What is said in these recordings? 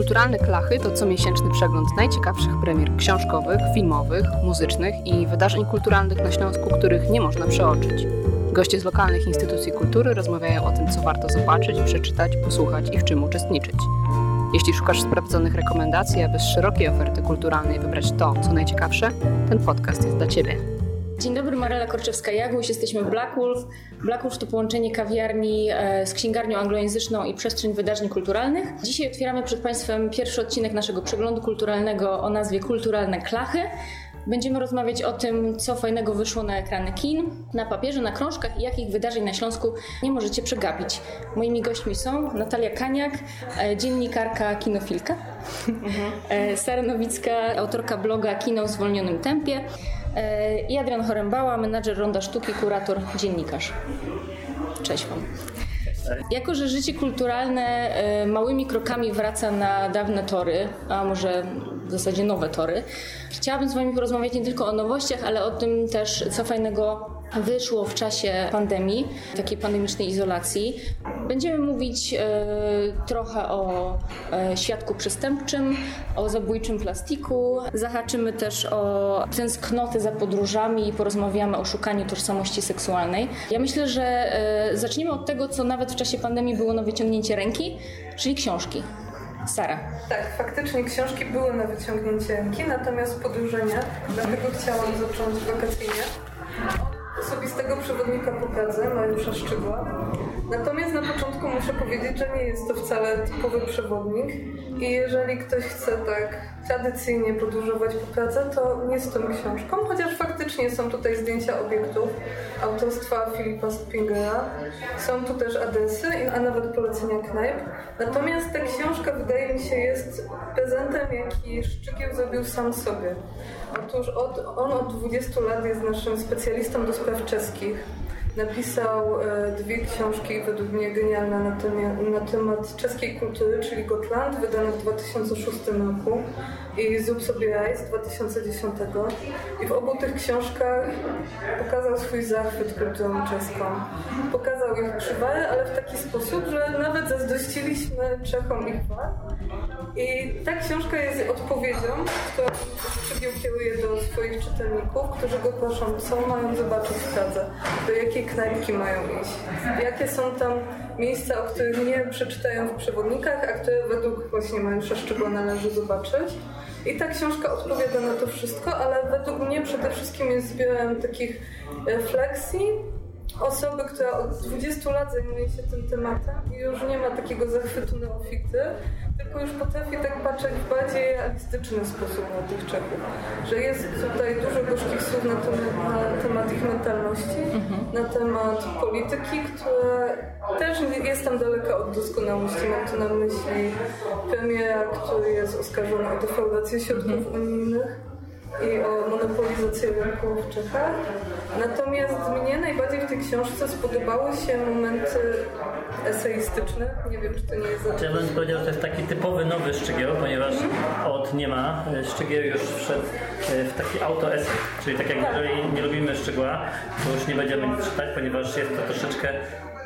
Kulturalne Klachy to comiesięczny przegląd najciekawszych premier książkowych, filmowych, muzycznych i wydarzeń kulturalnych na Śląsku, których nie można przeoczyć. Goście z lokalnych instytucji kultury rozmawiają o tym, co warto zobaczyć, przeczytać, posłuchać i w czym uczestniczyć. Jeśli szukasz sprawdzonych rekomendacji, aby z szerokiej oferty kulturalnej wybrać to, co najciekawsze, ten podcast jest dla Ciebie. Dzień dobry, Marela Korczewska-Jaguś, jesteśmy w Black Wolf. Black Wolf to połączenie kawiarni e, z księgarnią anglojęzyczną i przestrzeń wydarzeń kulturalnych. Dzisiaj otwieramy przed Państwem pierwszy odcinek naszego przeglądu kulturalnego o nazwie Kulturalne Klachy. Będziemy rozmawiać o tym, co fajnego wyszło na ekrany kin, na papierze, na krążkach i jakich wydarzeń na Śląsku nie możecie przegapić. Moimi gośćmi są Natalia Kaniak, e, dziennikarka Kinofilka, mhm. Sara Nowicka, autorka bloga Kino w zwolnionym tempie e, i Adrian Chorembała, menadżer Ronda Sztuki, kurator, dziennikarz. Cześć Wam. Jako, że życie kulturalne małymi krokami wraca na dawne tory, a może w zasadzie nowe tory. Chciałabym z Wami porozmawiać nie tylko o nowościach, ale o tym też, co fajnego wyszło w czasie pandemii, takiej pandemicznej izolacji. Będziemy mówić e, trochę o e, świadku przestępczym, o zabójczym plastiku. Zahaczymy też o tęsknoty za podróżami i porozmawiamy o szukaniu tożsamości seksualnej. Ja myślę, że e, zaczniemy od tego, co nawet w czasie pandemii było na wyciągnięcie ręki, czyli książki. Sara. Tak, faktycznie książki były na wyciągnięcie ręki, natomiast podróże nie, dlatego chciałam zacząć wakacyjnie osobistego przewodnika po Pradze, Mariusza Szczygła. Natomiast na początku muszę powiedzieć, że nie jest to wcale typowy przewodnik i jeżeli ktoś chce tak tradycyjnie podróżować po Pradze, to nie z tą książką, chociaż faktycznie są tutaj zdjęcia obiektów autorstwa Filipa Springera. Są tu też adresy, a nawet polecenia knajp. Natomiast ta książka wydaje mi się jest prezentem, jaki Szczygieł zrobił sam sobie. Otóż od, on od 20 lat jest naszym specjalistą do spraw czeskich. Napisał e, dwie książki, według mnie genialne, na, temat, na temat czeskiej kultury, czyli Gotland, wydane w 2006 roku i Zrób sobie z 2010. I w obu tych książkach pokazał swój zachwyt kulturą czeską. Pokazał ich przywary, ale w taki sposób, że nawet zazdrościliśmy Czechom ich wad. I ta książka jest odpowiedzią, którą Szczygieł kieruje do swoich czytelników, którzy go proszą, co mają zobaczyć w Pradze, do jakiej knajpki mają iść, jakie są tam miejsca, o których nie przeczytają w przewodnikach, a które według właśnie Mariusza Szczygła należy zobaczyć. I ta książka odpowiada na to wszystko, ale według mnie przede wszystkim jest zbiorem takich refleksji, osoby, która od 20 lat zajmuje się tym tematem i już nie ma takiego zachwytu neofity, tylko już potrafi tak patrzeć w bardziej realistyczny sposób na tych Czechów. Że jest tutaj dużo gorzkich słów na temat, na temat ich mentalności, mhm. na temat polityki, która też jest tam daleka od doskonałości. Mam tu na myśli premiera, który jest oskarżony o defraudację środków mhm. unijnych i o monopolizację rynku w Czechach. Natomiast mnie najbardziej w tej książce spodobały się momenty eseistyczne. Nie wiem, czy to nie jest... Ja bym powiedział, że to jest taki typowy nowy Szczygieł, ponieważ od nie ma. Szczygieł już wszedł e, w taki auto-esej, czyli tak jak jeżeli nie lubimy Szczygła, to już nie będziemy nic czytać, ponieważ jest to troszeczkę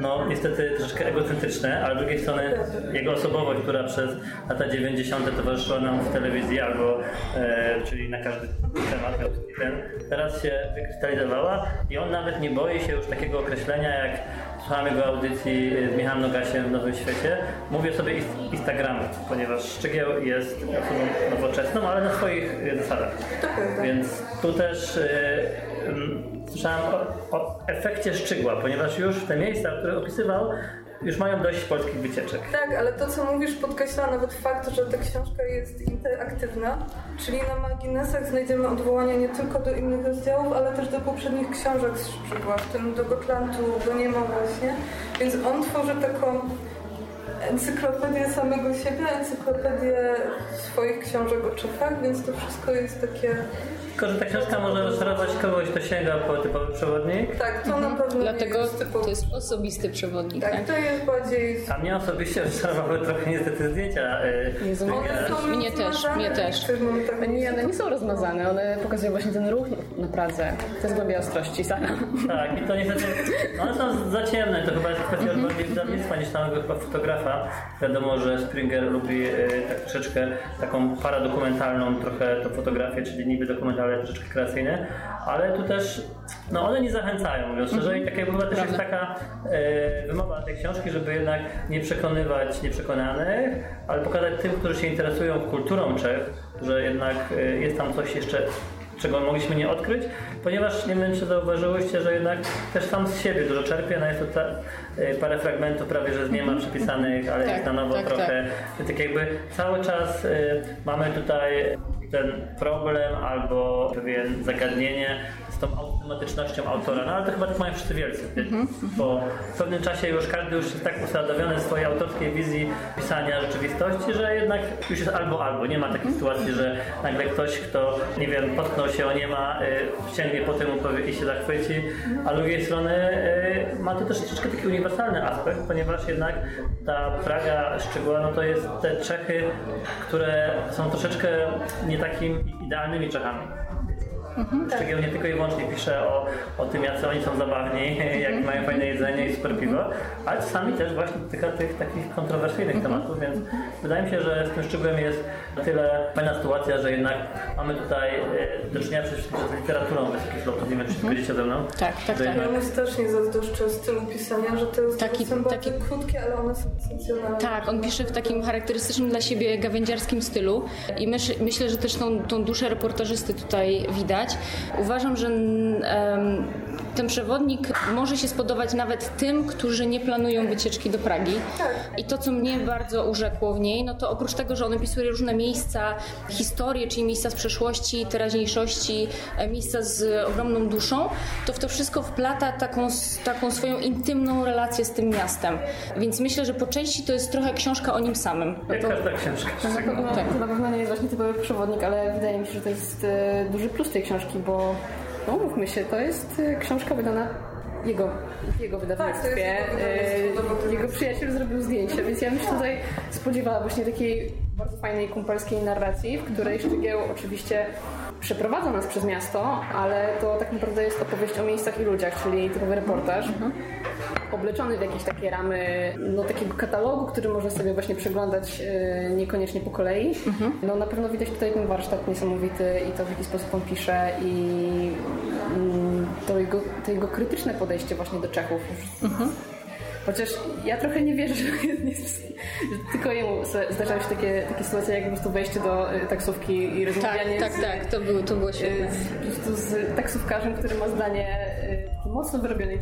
no niestety troszeczkę egocentryczne, ale z drugiej strony jego osobowość, która przez lata 90. towarzyszyła nam w telewizji albo, e, czyli na każdy temat, ten, teraz się wykrystalizowała i on nawet nie boi się już takiego określenia jak słucham jego audycji z Michałem Nogasiem w Nowym Świecie, mówię sobie Instagram, ponieważ Szczygieł jest osobą nowoczesną, ale na swoich zasadach. Więc tu też e, słyszałem o, o, efekcie szczygła, ponieważ już te miejsca, które opisywał, już mają dość polskich wycieczek. Tak, ale to co mówisz podkreśla nawet fakt, że ta książka jest interaktywna, czyli na marginesach znajdziemy odwołania nie tylko do innych rozdziałów, ale też do poprzednich książek z Szczygła, w tym do Gotlandu go nie ma właśnie, więc on tworzy taką encyklopedię samego siebie, encyklopedię swoich książek o Czechach, więc to wszystko jest takie Tylko, że ta książka może rozczarować kogoś, kto sięga po typowy przewodnik. Tak, to na pewno Dlatego nie jest typowy. to jest osobisty przewodnik, Tak, tak? to jest bardziej... A mnie osobiście rozczarowały trochę niestety zdjęcia. y, Jezu, One są Mnie też, mnie też. Nie, one nie są rozmazane, one pokazują właśnie ten ruch na Pradze. To jest głębia ostrości, Sara. Tak, i to niestety, no one są za ciemne, to chyba jest kwestia Mhm. bardziej wydawnictwa niż samego chyba fotografa. Wiadomo, że Springer lubi y, tak troszeczkę taką paradokumentalną trochę tą fotografię, czyli niby dokumentalne, troszeczkę kreacyjne, ale tu też, no one nie zachęcają, mówiąc szczerze, i tak jakby chyba też jest taka y, wymowa tej książki, żeby jednak nie przekonywać nieprzekonanych, ale pokazać tym, którzy się interesują kulturą Czech, że jednak y, jest tam coś jeszcze czego mogliśmy nie odkryć, ponieważ nie wiem, czy zauważyłyście, że jednak też sam z siebie dużo czerpie, no jest to ta, y, parę fragmentów prawie, że z nie ma przypisanych, ale Tak, jest na nowo tak, trochę. Tak. jakby cały czas y, mamy tutaj ten problem albo pewien zagadnienie z tą automatycznością autora, no ale to chyba tak mają wszyscy wielcy, Mhm, bo w pewnym czasie już każdy już jest tak usadowiony w swojej autorskiej wizji pisania rzeczywistości, że jednak już jest albo albo. Nie ma takiej Mhm. sytuacji, że nagle ktoś, kto nie wiem, potknął się o nie ma, y, sięgnie po tym i się zachwyci, a z drugiej strony y, ma to też troszeczkę taki uniwersalny aspekt, ponieważ jednak ta Praga szczegóła, no to jest te Czechy, które są troszeczkę nie takimi idealnymi Czechami. Szczegół nie tylko i wyłącznie pisze o, o tym, jacy oni są zabawni, jak mają fajne jedzenie i super piwo, ale czasami też właśnie dotyka tych takich kontrowersyjnych tematów, więc wydaje mi się, że z tym szczegółem jest na tyle fajna sytuacja, że jednak mamy tutaj e, do czynienia przede wszystkim z literaturą wysokich lotów, nie wiem, czy zgodzicie ze mną. Tak, tak, tak. jednak- Ja strasznie zazdroszczę stylu pisania, że to jest Taki- są taki- bardzo krótkie, ale one są esencjonalne. Tak, on pisze w takim charakterystycznym dla siebie gawędziarskim stylu i mysz, myślę, że też tą, tą duszę reportażysty tutaj widać. Uważam, że ten przewodnik może się spodobać nawet tym, którzy nie planują wycieczki do Pragi. Tak. I to, co mnie bardzo urzekło w niej, no to oprócz tego, że on opisuje różne miejsca, historie, czyli miejsca z przeszłości, teraźniejszości, e, miejsca z ogromną duszą, to w to wszystko wplata taką, taką swoją intymną relację z tym miastem. Więc myślę, że po części to jest trochę książka o nim samym. Jak każda książka. To na, pewno, Tak. to na pewno nie jest właśnie typowy przewodnik, ale wydaje mi się, że to jest e, duży plus tej książki, bo no mówmy się, to jest e, książka wydana jego, w jego wydawnictwie. Tak, jego jego przyjaciel zrobił zdjęcie, więc ja bym się tutaj spodziewała właśnie takiej bardzo fajnej kumpelskiej narracji, w której Szczygieł oczywiście przeprowadza nas przez miasto, ale to tak naprawdę jest opowieść o miejscach i ludziach, czyli typowy reportaż obleczony w jakieś takie ramy no, takiego katalogu, który można sobie właśnie przeglądać e, niekoniecznie po kolei. No na pewno widać tutaj ten warsztat niesamowity i to w jaki sposób on pisze i mm, to, jego, to jego krytyczne podejście właśnie do Czechów. Chociaż ja trochę nie wierzę, że, tylko jemu zdarzały się takie, takie sytuacje, jak po prostu wejście do e, taksówki i Tak, rozmawianie tak, z, tak, to było, to było świetne. e, z, po prostu z taksówkarzem, który ma zdanie takie mocno wyrobione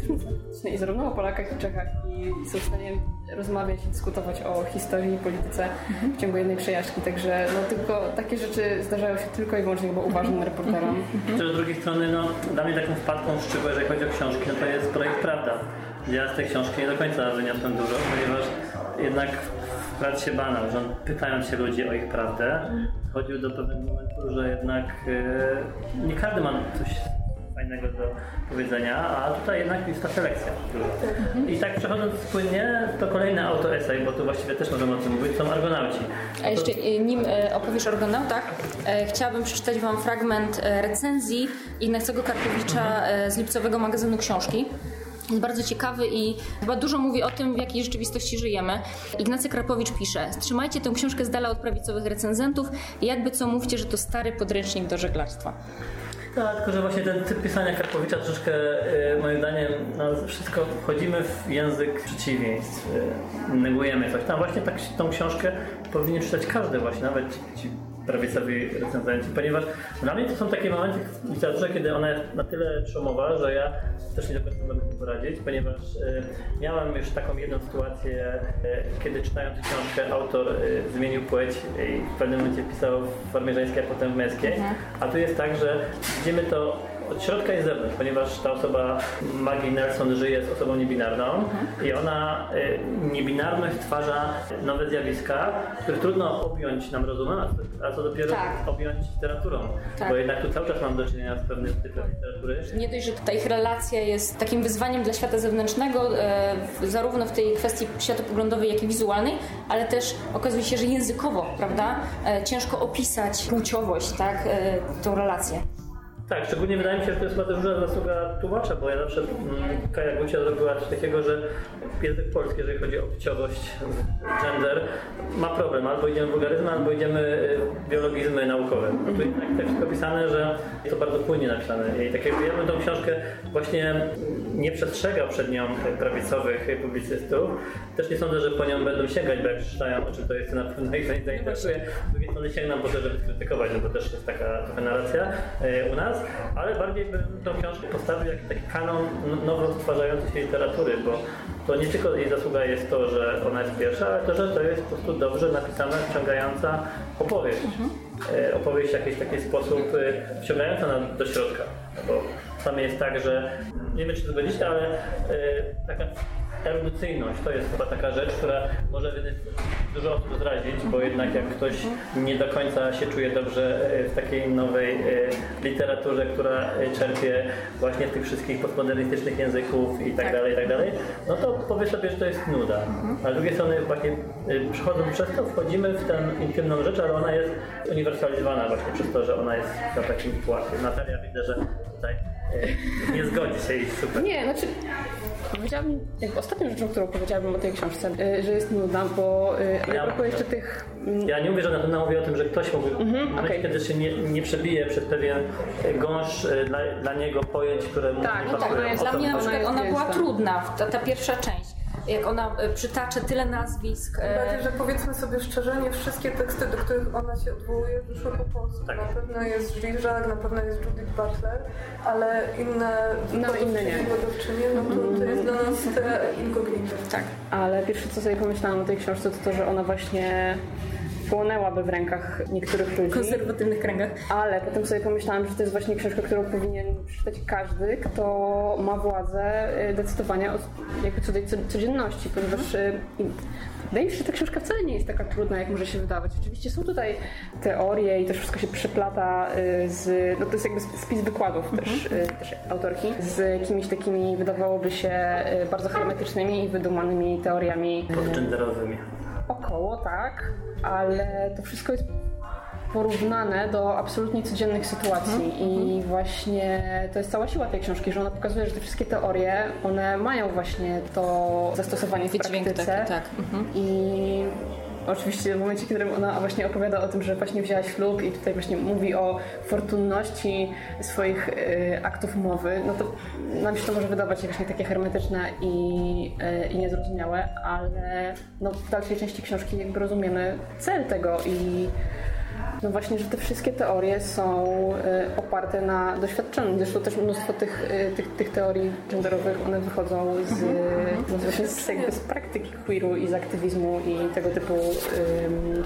i zarówno o Polakach i Czechach i są w stanie rozmawiać i dyskutować o historii i polityce w ciągu jednej przejażdżki. Także no, tylko takie rzeczy zdarzają się tylko i wyłącznie chyba uważnym reporterom. Też z drugiej strony, no, dla mnie taką wpadką szczegółu, jeżeli chodzi o książki, no to jest projekt Prawda. Ja z tej książki nie do końca wyniosłem dużo, ponieważ jednak brat się banał, że on pytając się ludzi o ich prawdę, chodził do pewnego momentu, że jednak e, nie każdy ma coś fajnego do powiedzenia, a tutaj jednak jest ta selekcja. I tak przechodząc płynnie, to kolejny autoesej, bo tu właściwie też możemy o tym mówić, są Argonauci. A jeszcze e, nim e, opowiesz o Argonautach, chciałabym przeczytać Wam fragment recenzji Ignacego Karpowicza z lipcowego magazynu książki. Jest bardzo ciekawy i chyba dużo mówi o tym, w jakiej rzeczywistości żyjemy. Ignacy Krapowicz pisze: Trzymajcie tę książkę z dala od prawicowych recenzentów jakby co mówcie, że to stary podręcznik do żeglarstwa. Tak, tylko że właśnie ten typ pisania Karpowicza troszeczkę e, moim zdaniem no, wszystko wchodzimy w język przeciwieństw, e, negujemy coś. Tam właśnie tak, tą książkę powinien czytać każdy właśnie, nawet ci prawicowi recenzenci, ponieważ dla mnie to są takie momenty w literaturze, kiedy ona jest na tyle przełomowa, że ja też nie do końca mogę sobie poradzić, ponieważ e, miałem już taką jedną sytuację, e, kiedy czytając książkę autor e, zmienił płeć i w pewnym momencie pisał w formie żeńskiej, a potem w męskiej, a tu jest tak, że widzimy to od środka z zewnątrz, ponieważ ta osoba, Maggie Nelson, żyje z osobą niebinarną i ona y, niebinarność stwarza nowe zjawiska, które trudno objąć nam rozumem, a co- dopiero Tak. objąć literaturą. Tak. Bo jednak tu cały czas mam do czynienia z pewnym typem literatury. Nie dość, że ta ich relacja jest takim wyzwaniem dla świata zewnętrznego, e, zarówno w tej kwestii światopoglądowej, jak i wizualnej, ale też okazuje się, że językowo, prawda, e, ciężko opisać płciowość, tak, e, tą relację. Tak, szczególnie wydaje mi się, że to jest też duża zasługa tłumacza, bo ja zawsze mm, Kaja Gucia zrobiła coś takiego, że język polski, jeżeli chodzi o płciowość, gender, ma problem. Albo idziemy w wulgaryzmy, albo idziemy y, w biologizmy naukowe. No tu jednak tak wszystko pisane, że jest to bardzo płynnie napisane. I tak jakby ja bym tą książkę właśnie nie przestrzegał przed nią prawicowych publicystów. Też nie sądzę, że po nią będą sięgać, bo jak przeczytają, to jest, na pewno ich zainteresuje. Z drugiej strony sięgną po to, żeby skrytykować, no bo też jest taka trochę narracja e, u nas, ale bardziej bym tą książkę postawił jak taki kanon nowo stwarzającej się literatury, bo to nie tylko jej zasługa jest to, że ona jest pierwsza, ale to, że to jest po prostu dobrze napisana, wciągająca opowieść. E, Opowieść w jakiś taki sposób e, wciągająca nas do środka. No Bo czasami jest tak, że nie wiem czy to zgodzicie, ale e, taka erudycyjność to jest chyba taka rzecz, która może dużo osób zrazić, bo jednak jak ktoś nie do końca się czuje dobrze e, w takiej nowej e, literaturze, która e, czerpie właśnie z tych wszystkich postmodernistycznych języków i tak dalej, i tak dalej, no to powie sobie, że to jest nuda. A z drugiej strony właśnie przechodząc przez to wchodzimy w tę intymną rzecz, ale ona jest uniwersalizowana właśnie przez to, że ona jest na takim płacie. Natalia widzę, że tutaj nie zgodzi się i super. Nie, znaczy powiedziałabym, jakby ostatnią rzeczą, którą powiedziałabym o tej książce, y, że jest nudna, bo y, a Ja- propos jeszcze tych... mm, Ja nie mówię, że na pewno mówię o tym, że ktoś mógłby, w momencie, okej. kiedy się nie, nie przebije przez pewien gąszcz e, dla, dla niego pojęć, które mu Tak, nie no tak, no Dla mnie na ona przykład ona była gęsta. trudna, ta, ta pierwsza część. Jak ona e, przytacza tyle nazwisk. e, Bardziej, że powiedzmy sobie szczerze, nie wszystkie teksty, do których ona się odwołuje, wyszły po polsku. Tak. Na pewno jest Zizak, na pewno jest Judith Butler, ale inne No, inne nie. wydawczynie, no to, to jest dla nas te incognito. Tak. Ale pierwsze, co sobie pomyślałam o tej książce, to to, że ona właśnie płonęłaby w rękach niektórych ludzi. W konserwatywnych kręgach. Ale potem sobie pomyślałam, że to jest właśnie książka, którą powinien przeczytać każdy, kto ma władzę y, decydowania o jakby codzienności, ponieważ y, i- wydaje mi się, że ta książka wcale nie jest taka trudna, jak może się wydawać. Oczywiście są tutaj teorie i też wszystko się przeplata y, z, no to jest jakby spis wykładów też, y, też autorki, z jakimiś takimi wydawałoby się y, bardzo hermetycznymi i wydumanymi teoriami y, Podgenderowymi. Około, tak, ale to wszystko jest porównane do absolutnie codziennych sytuacji i właśnie to jest cała siła tej książki, że ona pokazuje, że te wszystkie teorie, one mają właśnie to zastosowanie w Wydźwięk praktyce taki, tak. Mhm. i oczywiście w momencie, w którym ona właśnie opowiada o tym, że właśnie wzięła ślub i tutaj właśnie mówi o fortunności swoich y, aktów mowy, no to nam się to może wydawać jakoś nie takie hermetyczne i, y, i niezrozumiałe, ale no, w dalszej części książki jakby rozumiemy cel tego i no właśnie, że te wszystkie teorie są y, oparte na doświadczeniu. Zresztą też mnóstwo tych, y, tych, tych teorii genderowych, one wychodzą z, no właśnie z, jakby z praktyki queeru i z aktywizmu i tego typu ym,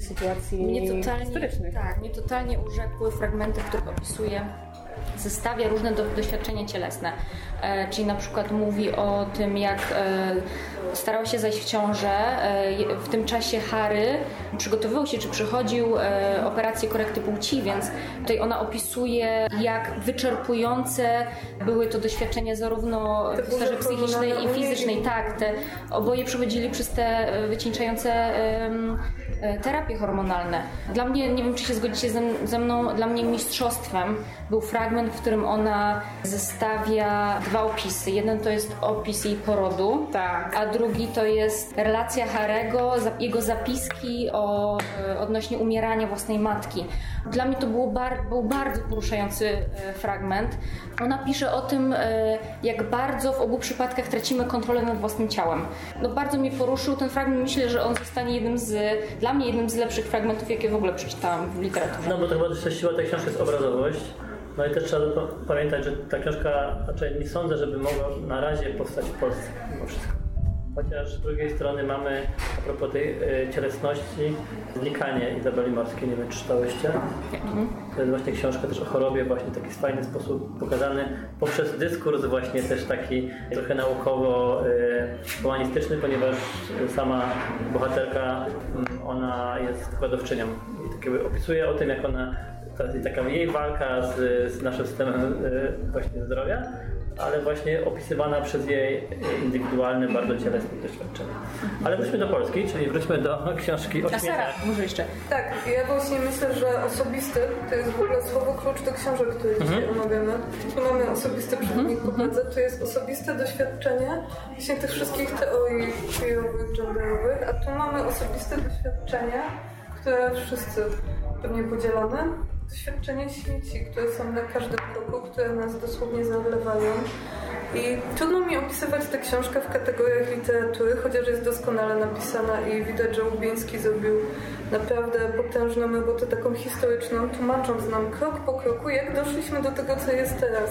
sytuacji Mnie totalnie, historycznych. tak, mnie totalnie urzekły fragmenty, w których opisuje zestawia różne do, doświadczenia cielesne. E, czyli na przykład mówi o tym, jak e, starał się zajść w ciążę. E, w tym czasie Harry przygotowywał się, czy przechodził e, operację korekty płci, więc tutaj ona opisuje, jak wyczerpujące były to doświadczenia zarówno w sferze psychicznej i fizycznej. Tak, te oboje przechodzili przez te e, wycieńczające terapie hormonalne. Dla mnie, nie wiem czy się zgodzicie ze, mną, dla mnie mistrzostwem był fragment, w którym ona zestawia dwa opisy. Jeden to jest opis jej porodu, Tak. a drugi to jest relacja Harego, jego zapiski o, e, odnośnie umierania własnej matki. Dla mnie to było bar, był bardzo poruszający e, fragment. Ona pisze o tym, e, jak bardzo w obu przypadkach tracimy kontrolę nad własnym ciałem. No bardzo mnie poruszył ten fragment. Myślę, że on zostanie jednym z, dla mnie jednym z lepszych fragmentów, jakie w ogóle przeczytałam w literaturze. No bo to chyba też siła tej książki jest obrazowość. No i też trzeba pa- pamiętać, że ta książka, raczej nie sądzę, żeby mogła na razie powstać w Polsce mimo wszystko. Chociaż z drugiej strony mamy, a propos tej y, cielesności, Znikanie Izabeli Morskiej, nie wiem czy czytałyście. To jest właśnie książka też o chorobie, właśnie w taki fajny sposób pokazany poprzez dyskurs właśnie też taki trochę naukowo-humanistyczny, ponieważ sama bohaterka, mm, ona jest wykładowczynią i tak opisuje o tym, jak ona, ta, taka jej walka z, z naszym systemem y, właśnie zdrowia, ale właśnie opisywana przez jej indywidualne, bardzo cielesne doświadczenia. Ale wróćmy do Polski, czyli wróćmy do książki o A Sara, śmieciach. może jeszcze. Tak, ja właśnie myślę, że osobisty to jest w ogóle słowo klucz do książek, które dzisiaj omawiamy. Tu mamy osobisty przewodnik po drodze, to jest osobiste doświadczenie właśnie tych wszystkich teorii queerowych, genderowych, a tu mamy osobiste doświadczenie, które wszyscy pewnie podzielamy. Doświadczenie śmieci, które są na każdym kroku, które nas dosłownie zalewają. I trudno mi opisywać tę książkę w kategoriach literatury, chociaż jest doskonale napisana i widać, że Łubieński zrobił naprawdę potężną robotę taką historyczną, tłumacząc nam krok po kroku, jak doszliśmy do tego, co jest teraz.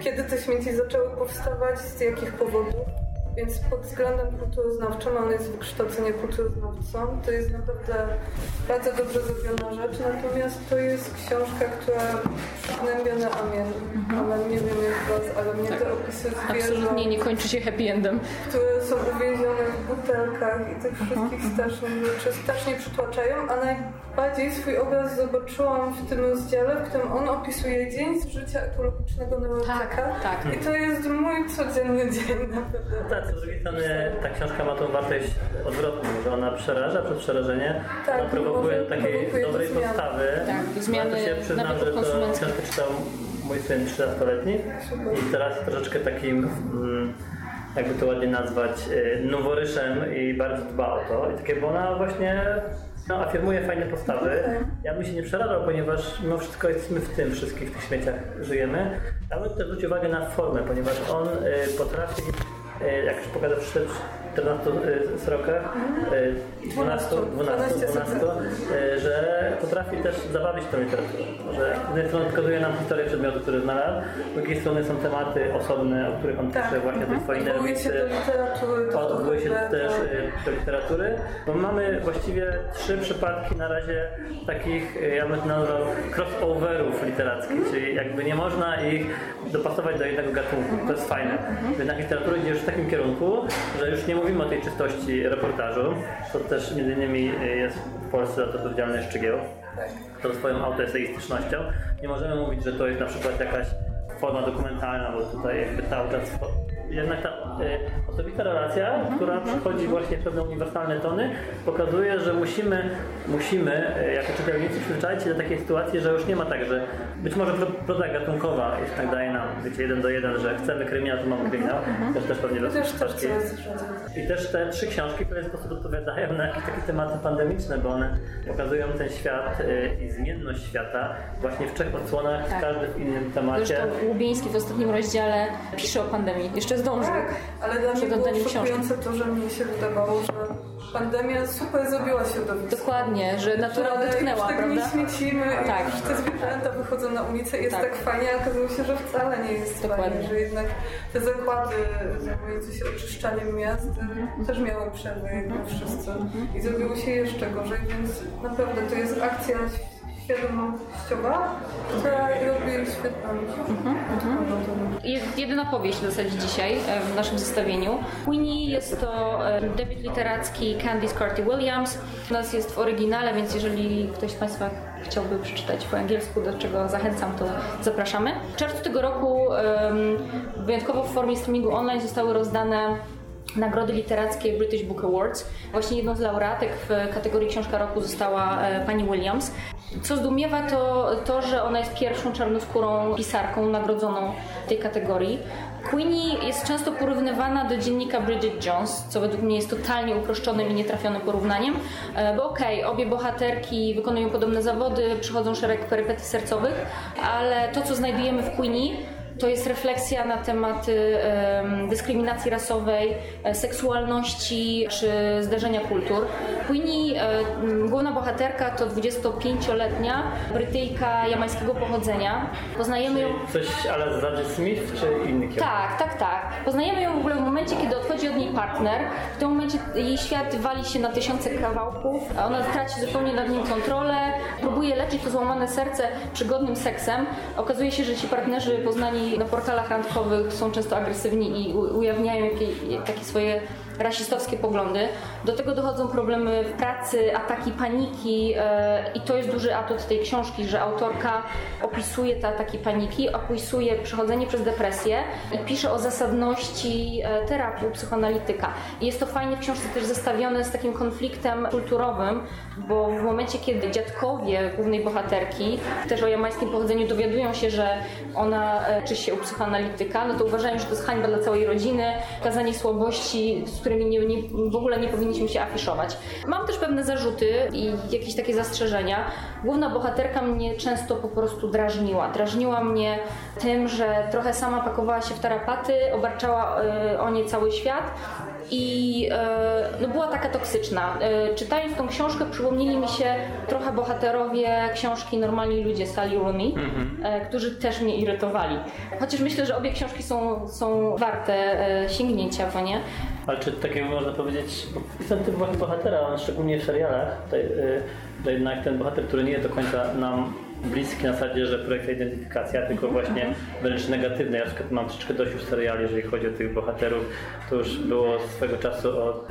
Kiedy te śmieci zaczęły powstawać, z jakich powodów. Więc pod względem kulturoznawczym, on jest z wykształcenia kulturoznawcą, to jest naprawdę bardzo dobrze zrobiona rzecz. Natomiast to jest książka, która przygnębia na amen. Amen, nie wiem jak was, ale mnie te opisy zwierząt, Absolutnie nie kończy się happy endem. które są uwięzione w butelkach i tych wszystkich strasznych rzeczy strasznie przytłaczają, a najbardziej swój obraz zobaczyłam w tym rozdziale, w którym on opisuje dzień z życia ekologicznego Neurotyka. Tak, tak. I to jest mój codzienny dzień naprawdę. Tak, z drugiej strony ta książka ma tą wartość odwrotną, że ona przeraża przez przerażenie, Tak, ona prowokuje do takiej prowokuje do dobrej zmian. podstawy. Tak, zmiany Ja to się przyznam, że to książkę czytał mój syn 13-letni i teraz jest troszeczkę takim, mm, jakby to ładnie nazwać, y, noworyszem i bardzo dba o to. I takie, bo ona właśnie no, afirmuje fajne postawy. Ja bym się nie przerażał, ponieważ mimo wszystko jesteśmy w tym wszystkich, w tych śmieciach żyjemy. Ja bym też zwrócił uwagę na formę, ponieważ on y, potrafi jak już pokazał 14 e, srokach, e, 12, 12, 12, e, że potrafi też zabawić tą literaturę. Że z jednej strony pokazuje nam historię przedmiotu, który znalazł, z drugiej strony są tematy osobne, o których on pisze właśnie tej swojej Odwołuje się do literatury, do Odwołuje się też e, do literatury, bo mamy właściwie trzy przypadki na razie takich, e, ja bym nazwał crossoverów literackich, czyli jakby nie można ich dopasować do jednego gatunku. To jest fajne. Jednak literatura idzie już w takim kierunku, że już nie mówimy o tej czystości reportażu, co też między innymi e, jest w Polsce za to odpowiedzialny Szczygieł, tą swoją autoeseistycznością. Nie możemy mówić, że to jest na przykład jakaś forma dokumentalna, bo tutaj jakby czas jednak ta e, osobista relacja, która przychodzi właśnie w pewne uniwersalne tony, pokazuje, że musimy, musimy e, jako czytelnicy przyzwyczaić się do takiej sytuacji, że już nie ma tak, że być może pro- proza gatunkowa jednak daje nam, wiecie, jeden do jeden, że chcemy kryminał, to mamy kryminał, też też pewnie Też też rzadziej. I też te trzy książki, w sposób odpowiadają na jakieś takie tematy pandemiczne, bo one pokazują ten świat y, i zmienność świata właśnie w trzech odsłonach, Tak. w innym temacie. Zresztą Łubieński w ostatnim rozdziale pisze o pandemii. Jeszcze zdążył. Tak, ale dla mnie było szokujące to, że mnie się wydawało, że pandemia super zrobiła środowisko. Dokładnie, że natura Że już tak prawda? nie śmiecimy Tak. tak. i już te zwierzęta wychodzą na ulicę i jest Tak. tak, fajnie, a okazało się, że wcale nie jest Dokładnie. fajnie, że jednak te zakłady zajmujące się oczyszczaniem miast Mhm. też miały przerwę, jak my wszyscy. I zrobiło się jeszcze gorzej, więc naprawdę to jest akcja świadomościowa, która robi świetną Mhm. Jed- Jedyna powieść w zasadzie dzisiaj e, w naszym zestawieniu. Queenie jest to e, debiut literacki Candice Carty Williams. U nas jest w oryginale, więc jeżeli ktoś z Państwa chciałby przeczytać po angielsku, do czego zachęcam, to zapraszamy. W czerwcu tego roku wyjątkowo w formie streamingu online zostały rozdane nagrody literackie British Book Awards. Właśnie jedną z laureatek w kategorii Książka Roku została e, pani Williams. Co zdumiewa to to, że ona jest pierwszą czarnoskórą pisarką nagrodzoną w tej kategorii. Queenie jest często porównywana do dziennika Bridget Jones, co według mnie jest totalnie uproszczonym i nietrafionym porównaniem, e, bo okej, obie bohaterki wykonują podobne zawody, przychodzą szereg perypetii sercowych, ale to, co znajdujemy w Queenie, To jest refleksja na tematy em, dyskryminacji rasowej, e, seksualności czy zdarzenia kultur. Queenie, główna bohaterka, to 25-letnia Brytyjka jamańskiego pochodzenia. Poznajemy ją Coś ale Zadie Smith czy inny kierunek? tak, tak, tak. Poznajemy ją w ogóle w momencie, kiedy odchodzi od niej partner. W tym momencie jej świat wali się na tysiące kawałków, ona traci zupełnie nad nim kontrolę, próbuje leczyć to złamane serce przygodnym seksem. Okazuje się, że ci partnerzy poznani na portalach randkowych są często agresywni i ujawniają jakie, takie swoje rasistowskie poglądy. Do tego dochodzą problemy w pracy, ataki paniki e, i to jest duży atut tej książki, że autorka opisuje te ataki paniki, opisuje przechodzenie przez depresję i pisze o zasadności e, terapii u psychoanalityka. I jest to fajnie w książce też zestawione z takim konfliktem kulturowym, bo w momencie, kiedy dziadkowie głównej bohaterki, też o jamańskim pochodzeniu, dowiadują się, że ona e, czy się u psychoanalityka, no to uważają, że to jest hańba dla całej rodziny, okazanie słabości, z którymi nie, nie, w ogóle nie powinniśmy się afiszować. Mam też pewne zarzuty i jakieś takie zastrzeżenia. Główna bohaterka mnie często po prostu drażniła. Drażniła mnie tym, że trochę sama pakowała się w tarapaty, obarczała e, o nie cały świat i e, no była taka toksyczna. E, czytając tą książkę przypomnieli mi się trochę bohaterowie książki Normalni ludzie Sally Rooney, e, którzy też mnie irytowali. Chociaż myślę, że obie książki są, są warte sięgnięcia, bo nie? Ale czy takiego można powiedzieć, bo ten typ bohatera, szczególnie w serialach, to, to jednak ten bohater, który nie jest do końca nam bliski na zasadzie, że projekcja identyfikacja, tylko właśnie wręcz negatywny. Ja na przykład mam troszeczkę dość już seriali, jeżeli chodzi o tych bohaterów. To już było swego czasu o,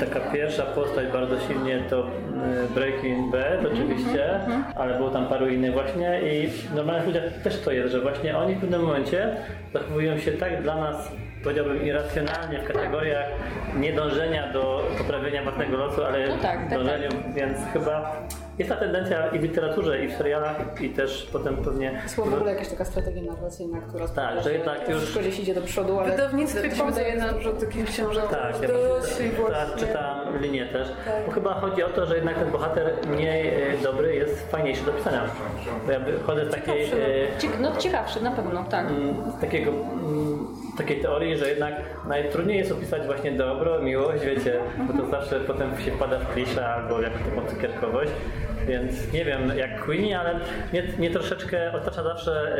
taka pierwsza postać bardzo silnie to y, Breaking Bad oczywiście, ale było tam paru innych właśnie i w normalnych ludziach też to jest, że właśnie oni w pewnym momencie zachowują się tak dla nas powiedziałbym irracjonalnie w kategoriach nie dążenia do poprawienia własnego losu, ale No tak, tak, dążeniu, więc chyba jest ta tendencja i w literaturze, i w serialach, i też potem pewnie... Jest w ogóle jakaś taka strategia narracyjna, która sprawia, że jednak już- wszystko gdzieś idzie do przodu, ale W wydawnictwie to się wydaje na... dużo takich książek. Tak, ja właśnie. czytam linię też, bo chyba chodzi o to, że jednak ten bohater mniej e, dobry jest fajniejszy do pisania. Bo ja wychodzę z takiej... Ciekawszy, e, Cie- No ciekawszy, na pewno, tak. z takiego, mm, takiej teorii, że jednak najtrudniej jest opisać właśnie dobro, miłość, wiecie, bo to zawsze potem się wpada w kliszę albo w jakąś taką cukierkowość. Więc nie wiem jak Queenie, ale mnie, troszeczkę otacza zawsze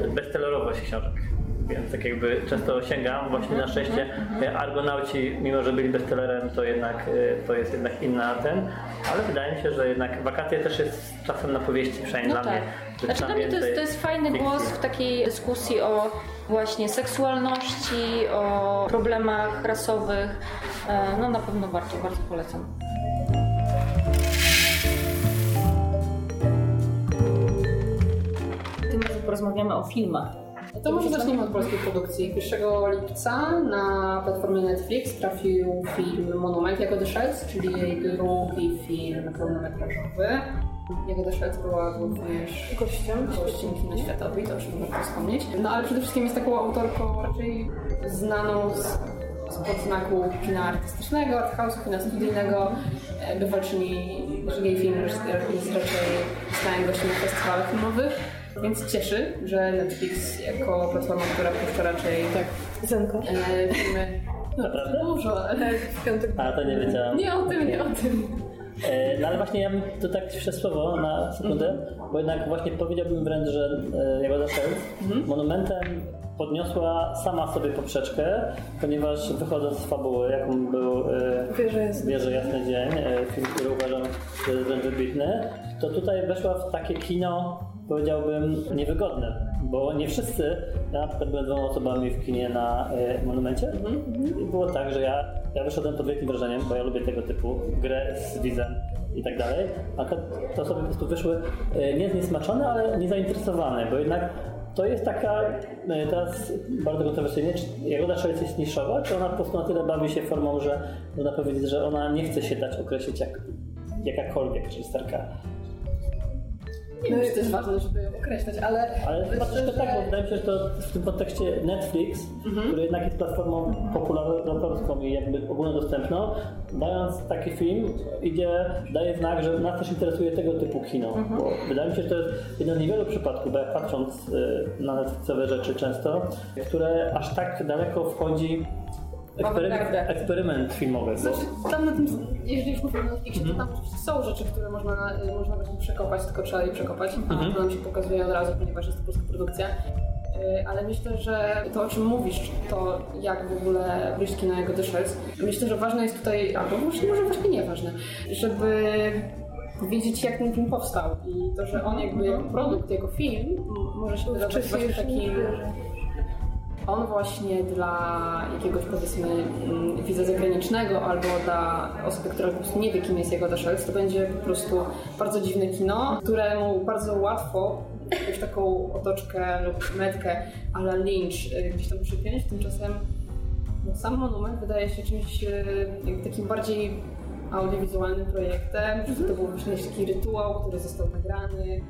e, bestsellerowość książek. Więc tak jakby często sięgam właśnie na szczęście e, Argonauci, mimo że byli bestsellerem, to jednak e, to jest jednak inna ten, ale wydaje mi się, że jednak wakacje też jest czasem na powieści, przynajmniej No dla tak. mnie. Znaczy dla mnie to jest, to jest fajny fikcji. głos w takiej dyskusji o właśnie seksualności, o problemach rasowych. E, No na pewno warto, bardzo polecam. Tym razem porozmawiamy o filmach. No to może zacznijmy od polskiej produkcji. 1 lipca na platformie Netflix trafił film Monument jako Shells, czyli jej drugi film pełnometrażowy. Jego Shells była również gościem, gościem kina światowej, to czym warto wspomnieć. No ale przede wszystkim jest taką autorką raczej znaną z z podznaku kina artystycznego, arthouse'u, kina studyjnego. Bywalczyni, że jej film jest raczej stałym gościem na festiwalach filmowych. Więc cieszy, że Netflix jako platforma, która puszcza raczej tak, Zenka. e, filmy no, Naprawdę? dużo, ale W piątek. A to nie wiedziałam. nie o tym, nie o tym. E, No ale właśnie ja bym to tak jeszcze słowo na sekundę, bo jednak właśnie powiedziałbym wręcz, że e, Jagoda Szelc monumentem podniosła sama sobie poprzeczkę, ponieważ wychodząc z fabuły, jaką był e, Wierzę jest. Wierzę Jasny Dzień, e, film, który uważam, że jest wręcz wybitny, to tutaj weszła w takie kino, powiedziałbym, niewygodne, bo nie wszyscy, ja na przykład byłem dwoma osobami w kinie na e, Monumencie i było tak, że ja, ja wyszedłem pod wielkim wrażeniem, bo ja lubię tego typu grę z widzem i tak dalej, a te osoby po prostu wyszły e, nie zniesmaczone, ale niezainteresowane, bo jednak to jest taka, e, teraz bardzo kontrowersyjnie, czy Jagoda Szelec jest niszowa, czy ona po prostu na tyle bawi się formą, że można powiedzieć, że ona nie chce się dać określić jak jakakolwiek reżyserka. Nie wiem, czy to jest ważne, żeby ją określać, ale... Ale chyba troszkę tak, bo wydaje mi się, że to w tym kontekście Netflix, który jednak jest platformą popularyzatorską i jakby ogólnodostępną, dając taki film, idzie, daje znak, że nas też interesuje tego typu kino. Bo wydaje mi się, że to jest jeden z niewielu przypadków, bo jak patrząc y, na Netflixowe rzeczy często, które aż tak daleko wchodzi eksperyment, eksperyment filmowy. Znaczy, tam na tym, jeżeli już mówimy o Netflixie, to tam są rzeczy, które można, y, można właśnie przekopać, tylko trzeba je przekopać, a to nam się pokazuje od razu, ponieważ jest to polska produkcja. Y, Ale myślę, że to, o czym mówisz, to jak w ogóle wyjść kino jako Dyszec, myślę, że ważne jest tutaj, albo właśnie może właśnie nieważne, żeby wiedzieć, jak ten film powstał i to, że on jakby jako produkt, jako film może się wydawać właśnie takim. On właśnie dla jakiegoś powiedzmy mm, widza zagranicznego albo dla osoby, która po prostu nie wie kim jest Jagoda Szelc, to będzie po prostu bardzo dziwne kino, któremu bardzo łatwo jakąś taką otoczkę lub metkę a la Lynch y, gdzieś tam przypiąć, tymczasem no, sam monument wydaje się czymś y, takim bardziej audiowizualnym projektem, że to był właśnie taki rytuał, który został nagrany.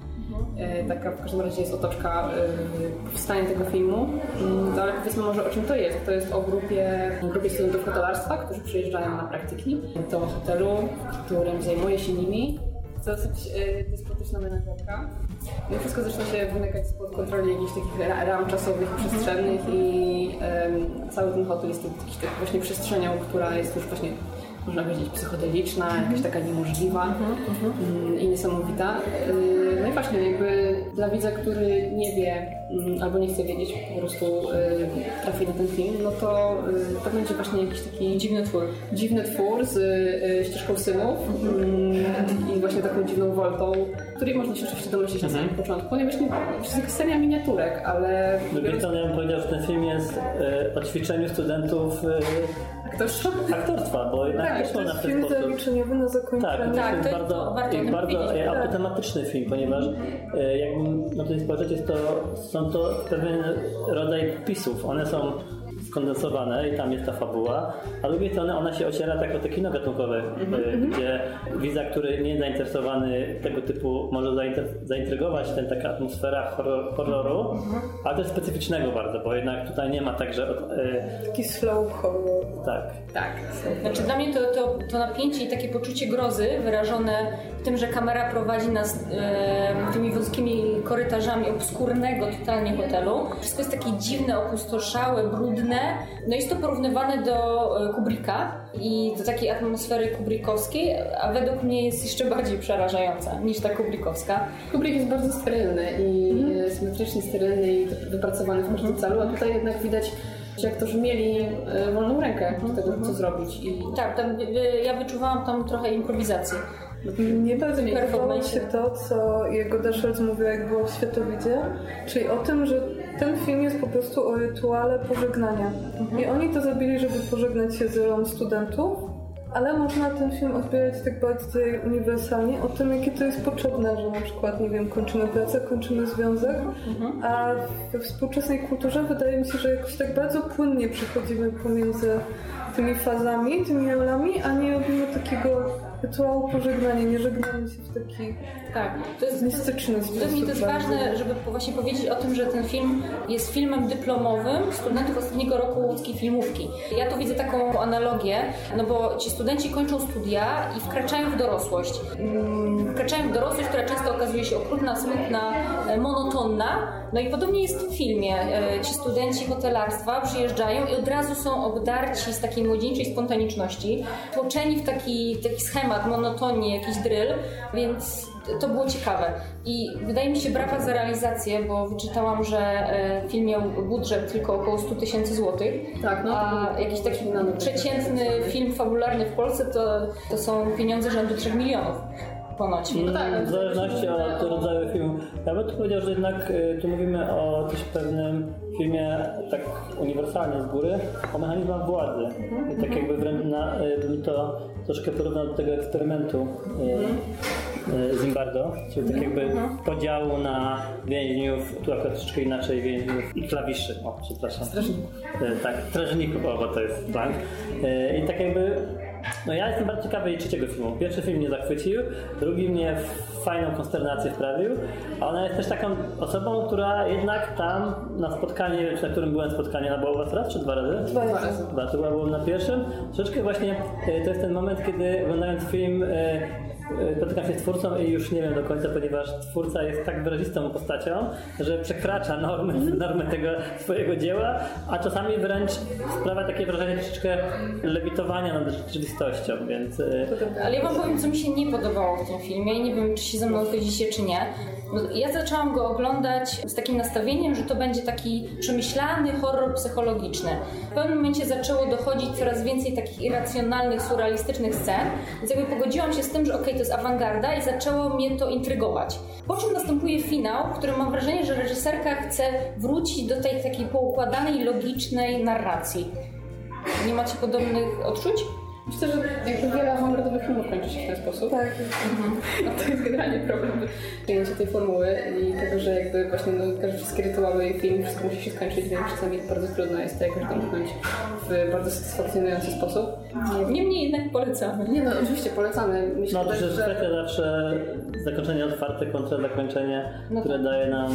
E, Taka w każdym razie jest otoczka e, powstania tego filmu. Mm, Ale powiedzmy może o czym to jest. To jest o grupie, grupie studentów hotelarstwa, którzy przyjeżdżają na praktyki do hotelu, w którym zajmuje się nimi. To dosyć e, despotyczna menedżerka. No i wszystko zaczyna się wymykać spod kontroli jakichś takich ra- ram czasowych i przestrzennych i em, cały ten hotel jest jakiś tak właśnie przestrzenią, która jest już właśnie można powiedzieć psychodeliczna, jakaś taka niemożliwa mm, i niesamowita. Yy, No i właśnie jakby dla widza, który nie wie mm, albo nie chce wiedzieć, po prostu yy, trafi na ten film, no to yy, to będzie właśnie jakiś taki Dziwny twór. dziwny twór z y, ścieżką synów mm, i właśnie taką dziwną woltą, której można się oczywiście domyślić na samym początku, ponieważ nie, to jest jakaś seria miniaturek, ale co, ja bym powiedział, że ten film jest o ćwiczeniu studentów aktorstwo aktorstwa, bo jednak Tak, też można jest w ten sposób. zaliczeniowy na Tak, zakończenie. Tak, jest to jest- bardzo, to warto o i tym bardzo powiedzieć, e, tak. autotematyczny film, ponieważ e, jakbym na to nie spojrzeć, jest to, są to pewien rodzaj pisów. One są skondensowane i tam jest ta fabuła, a z drugiej strony ona się ociera tak o te kino gatunkowe, e, gdzie widza, który nie jest zainteresowany tego typu, może zainter- zaintrygować ten taka atmosfera horror, horroru, ale też specyficznego bardzo, bo jednak tutaj nie ma tak, że od, e, Taki slow horror. tak, tak. Znaczy dla mnie to, to, to napięcie i takie poczucie grozy wyrażone tym, że kamera prowadzi nas e, tymi wąskimi korytarzami obskurnego totalnie hotelu. Wszystko jest takie dziwne, opustoszałe, brudne. No jest to porównywane do e, Kubricka i do takiej atmosfery kubrickowskiej, a według mnie jest jeszcze bardziej przerażająca niż ta kubrickowska. Kubrick jest bardzo sterylny i e, symetrycznie sterylny i wypracowany w każdym celu, a tutaj jednak widać, że aktorzy mieli e, wolną rękę do tego, co zrobić. I Tak, tam, y, ja wyczuwałam tam trochę improwizacji. Mnie bardzo podobało się to, co jego Daszelc mówiła, jak było w Światowidzie, czyli o tym, że ten film jest po prostu o rytuale pożegnania. I oni to zrobili, żeby pożegnać się z rolą studentów, ale można ten film odbierać tak bardziej uniwersalnie, o tym, jakie to jest potrzebne, że na przykład, nie wiem, kończymy pracę, kończymy związek, a we współczesnej kulturze wydaje mi się, że jakoś tak bardzo płynnie przechodzimy pomiędzy tymi fazami, tymi rolami, a nie robimy takiego rytuału pożegnania, nie żegnamy się w taki Tak, to jest. Według mnie to jest ważne, żeby właśnie powiedzieć o tym, że ten film jest filmem dyplomowym studentów ostatniego roku łódzkiej filmówki. Ja tu widzę taką analogię, no bo ci studenci kończą studia i wkraczają w dorosłość. Mm, Wkraczają w dorosłość, która często okazuje się okrutna, smutna, e, monotonna. No i podobnie jest w filmie. E, Ci studenci hotelarstwa przyjeżdżają i od razu są obdarci z takiej młodzieńczej spontaniczności, tłoczeni w taki, taki schemat, monotonię, jakiś drill, więc to było ciekawe. I wydaje mi się brawa za realizację, bo wyczytałam, że e, film miał budżet tylko około 100 tysięcy złotych. Tak, no, A jakiś taki przeciętny film fabularny w Polsce to, to są pieniądze rzędu 3 milionów ponoć. No tak, w zależności od rodzaju filmu. Ja bym tu powiedział, że jednak y, tu mówimy o też pewnym filmie tak uniwersalnie z góry, o mechanizmach władzy. I tak jakby wręcz na, y, bym to troszkę porównał do tego eksperymentu y, y, Zimbardo, czyli tak jakby podziału na więźniów, tu akurat troszeczkę inaczej więźniów i klawiszy, o przepraszam. Strażników. Tak, strażników, o bo to jest blank. Y, I tak jakby no ja jestem bardzo ciekawy jej trzeciego filmu. Pierwszy film mnie zachwycił, drugi mnie fajną konsternację wprawił, a ona jest też taką osobą, która jednak tam na spotkanie, na którym byłem spotkanie, ona była was raz czy dwa razy? Dwa razy. Dwa, to była na pierwszym. Troszeczkę właśnie e, to jest ten moment, kiedy oglądając film e, spotykam się z twórcą i już nie wiem do końca, ponieważ twórca jest tak wyrazistą postacią, że przekracza normy, normy tego swojego dzieła, a czasami wręcz sprawia takie wrażenie troszeczkę lewitowania nad rzeczywistością, więc e, Ale ja wam powiem, co mi się nie podobało w tym filmie i nie wiem, czy się ze mną zgodzicie, czy nie. Ja zaczęłam go oglądać z takim nastawieniem, że to będzie taki przemyślany horror psychologiczny. W pewnym momencie zaczęło dochodzić coraz więcej takich irracjonalnych, surrealistycznych scen, więc jakby pogodziłam się z tym, że okej, to jest awangarda i zaczęło mnie to intrygować. Po czym następuje finał, w którym mam wrażenie, że reżyserka chce wrócić do tej takiej poukładanej, logicznej narracji. Nie macie podobnych odczuć? Myślę, że jakby wiele awangardowych filmów kończy się w ten sposób. Tak. No to jest generalnie problem przyjęcia tej formuły i tego, że jakby właśnie no, każde wszystkie rytuały i film, wszystko musi się skończyć, więc czasami bardzo trudno jest to jakoś domknąć w bardzo satysfakcjonujący sposób. Niemniej jednak polecamy. Nie no, oczywiście polecamy. Myślę no to jest że... zawsze zakończenie otwarte kontra zakończenie, No które daje nam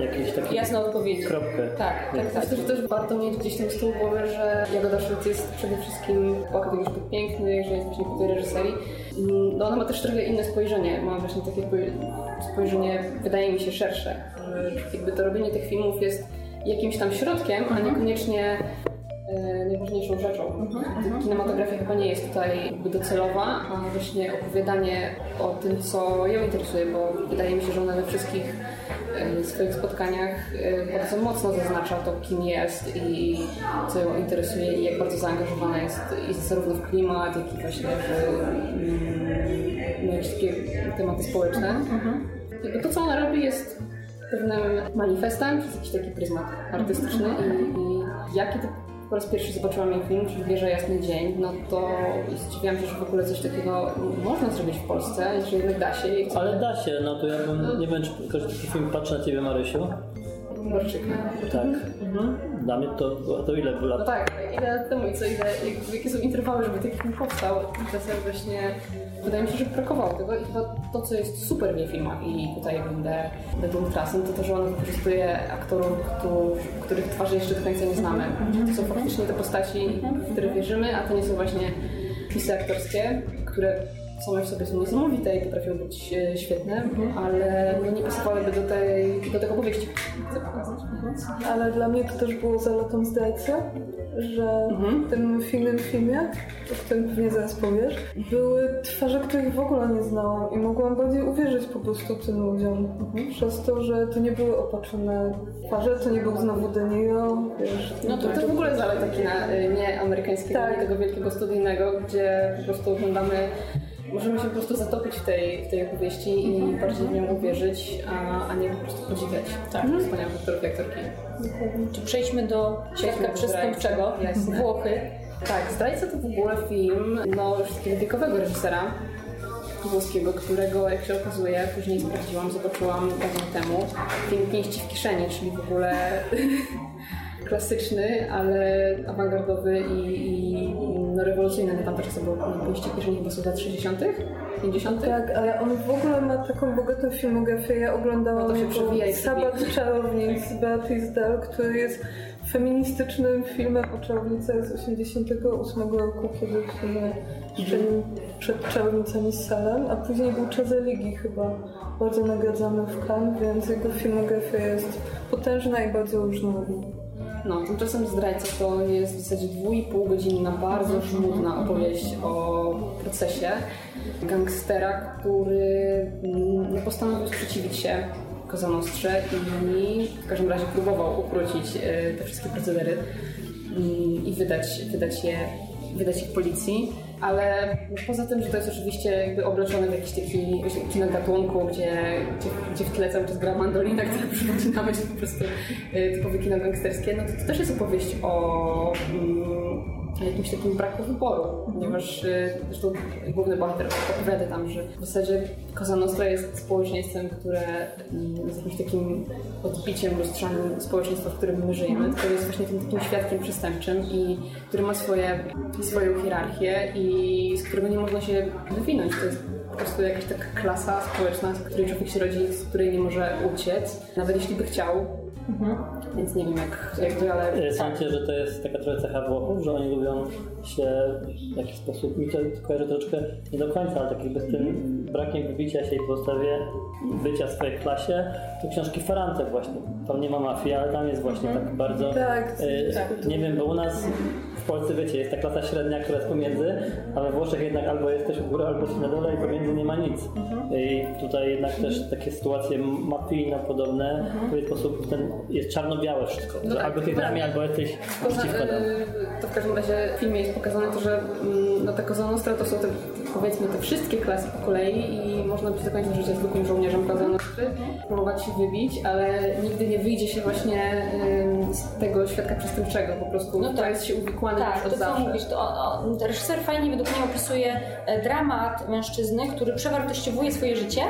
jakiś taki Jasne odpowiedzi. kropkę. Tak, tak, tak. Myślę, że też warto mieć gdzieś tam z tyłu głowy, że Jagoda Szulc jest przede wszystkim już piękny, że jest właśnie po tej reżyserii. Mm, No ona ma też trochę inne spojrzenie, ma właśnie takie spoj- spojrzenie, wydaje mi się, szersze. Że jakby to robienie tych filmów jest jakimś tam środkiem, a niekoniecznie e, najważniejszą rzeczą. Kinematografia chyba nie jest tutaj jakby docelowa, a właśnie opowiadanie o tym, co ją interesuje, bo wydaje mi się, że ona we wszystkich e, swoich spotkaniach bardzo mocno zaznacza to, kim jest i co ją interesuje i jak bardzo zaangażowana jest i zarówno w klimat, jak i właśnie w no, takie tematy społeczne. Jakby to, co ona robi jest pewnym manifestem przez jakiś taki pryzmat artystyczny i, i jak kiedy po raz pierwszy zobaczyłam jej film, czyli Wieża Jasny Dzień, no to zdziwiłam się, że w ogóle coś takiego można zrobić w Polsce i że jednak da się. Ale da się, no to ja bym, nie wiem czy każdy taki film patrzy na Ciebie Marysiu. Tak. Dla mnie to, to ile było No lat? tak, ile lat temu i co, ile, jak- jakie są interwały, żeby taki film powstał. Tymczasem właśnie wydaje mi się, że brakowało tego i chyba to, co jest super w jej filmach i tutaj będę, będę ultrasem, to to, że ona wykorzystuje aktorów, którzy, których twarzy jeszcze do końca nie znamy. To są faktycznie te postaci, w które wierzymy, a to nie są właśnie pisy aktorskie, które same w sobie są niesamowite i potrafią być e, świetne, ale no nie pasowałyby do, tej, do tego powieści. Chcę pokazać. Ale dla mnie to też było zaletą zdrajcy, że w tym filmie, filmie, o którym pewnie zaraz powiesz, były twarze, których w ogóle nie znałam i mogłam bardziej uwierzyć po prostu tym ludziom. Przez to, że to nie były opatrzone twarze, to nie był znowu De Niro, wiesz. No to też w ogóle zaleta kina y, nie amerykańskiego, Tak. nie tego wielkiego studyjnego, gdzie po prostu oglądamy, możemy się po prostu zatopić w tej, w tej opowieści i bardziej w nią uwierzyć, a, a nie po prostu podziwiać tak. wspaniałych aktorów i aktorki. Czy przejdźmy do świadka przestępczego? Jasne. Włochy. Tak, Zdrajca to w ogóle film no, już takiego wiekowego reżysera włoskiego, którego jak się okazuje, później sprawdziłam, zobaczyłam dawno temu, film Pięści w kieszeni, czyli w ogóle klasyczny, ale awangardowy i, i no, rewolucyjny na tamte czasy, bo w kieszeni chyba są z lat 60., 50. Tak, ale on w ogóle ma taką bogatą filmografię. Ja oglądałam No to się przewija Sabat Czarownic Beatrice Dahl, który jest feministycznym filmem o czarownicach z 88 roku, kiedy w sumie jeszcze przed czarownicami z Salem, a później był Czas Religii chyba bardzo nagradzany w Cannes, więc jego filmografia jest potężna i bardzo różnorodna. No, tymczasem Zdrajca to jest w zasadzie dwójpół godzinna, bardzo żmudna opowieść o procesie. Gangstera, który mm, postanowił sprzeciwić się Cosa Nostrze i w każdym razie próbował ukrócić e, te wszystkie procedery mm, i wydać, wydać, je, wydać je policji. Ale poza tym, że to jest oczywiście jakby obleczone w jakiś taki gatunku, gdzie, gdzie, gdzie w tle cały czas gra mandolina, która przywodzi na myśl po prostu e, typowe kino gangsterskie, no to to też jest opowieść o, mm, jakimś takim braku wyboru, ponieważ y, zresztą główny bohater opowiada tam, że w zasadzie Cosa Nostra jest społeczeństwem, które mm, jest jakimś takim odbiciem lustrzanym społeczeństwa, w którym my żyjemy, które jest właśnie tym takim świadkiem przestępczym i który ma swoje, swoją hierarchię i z którego nie można się wywinąć. To jest po prostu jakaś taka klasa społeczna, z której człowiek się rodzi, z której nie może uciec, nawet jeśli by chciał. Więc nie wiem jak, jak to, ale Sądzicie, że to jest taka trochę cecha Włochów, że oni lubią się w jakiś sposób, mi to kojarzy troszeczkę nie do końca, ale tak jakby z tym brakiem wybicia się i postawie bycia w swojej klasie, to książki Ferrante właśnie. Tam nie ma mafii, ale tam jest właśnie tak bardzo... Tak, e, nie wiem, bo u nas w Polsce, wiecie, jest ta klasa średnia, która jest pomiędzy, a we Włoszech jednak albo jesteś u góry, albo jesteś na dole i pomiędzy nie ma nic. I tutaj jednak też takie sytuacje mafijno-podobne, w pewien sposób ten, jest czarno-białe wszystko. że tak, albo z nami, albo jesteś przeciwko nam. Y, to w każdym razie w filmie jest pokazane to, że mm, no, ta Cosa Nostra to są te, powiedzmy te wszystkie klasy po kolei i można być do końca życia zwykłym żołnierzem Cosa Nostry, próbować się wybić, ale nigdy nie wyjdzie się właśnie ym, z tego świadka przestępczego, po prostu No to tak. jest się uwikłane Tak, już to od co zawsze. mówisz, to o, o, reżyser fajnie według mnie opisuje e, dramat mężczyzny, który przewartościowuje swoje życie,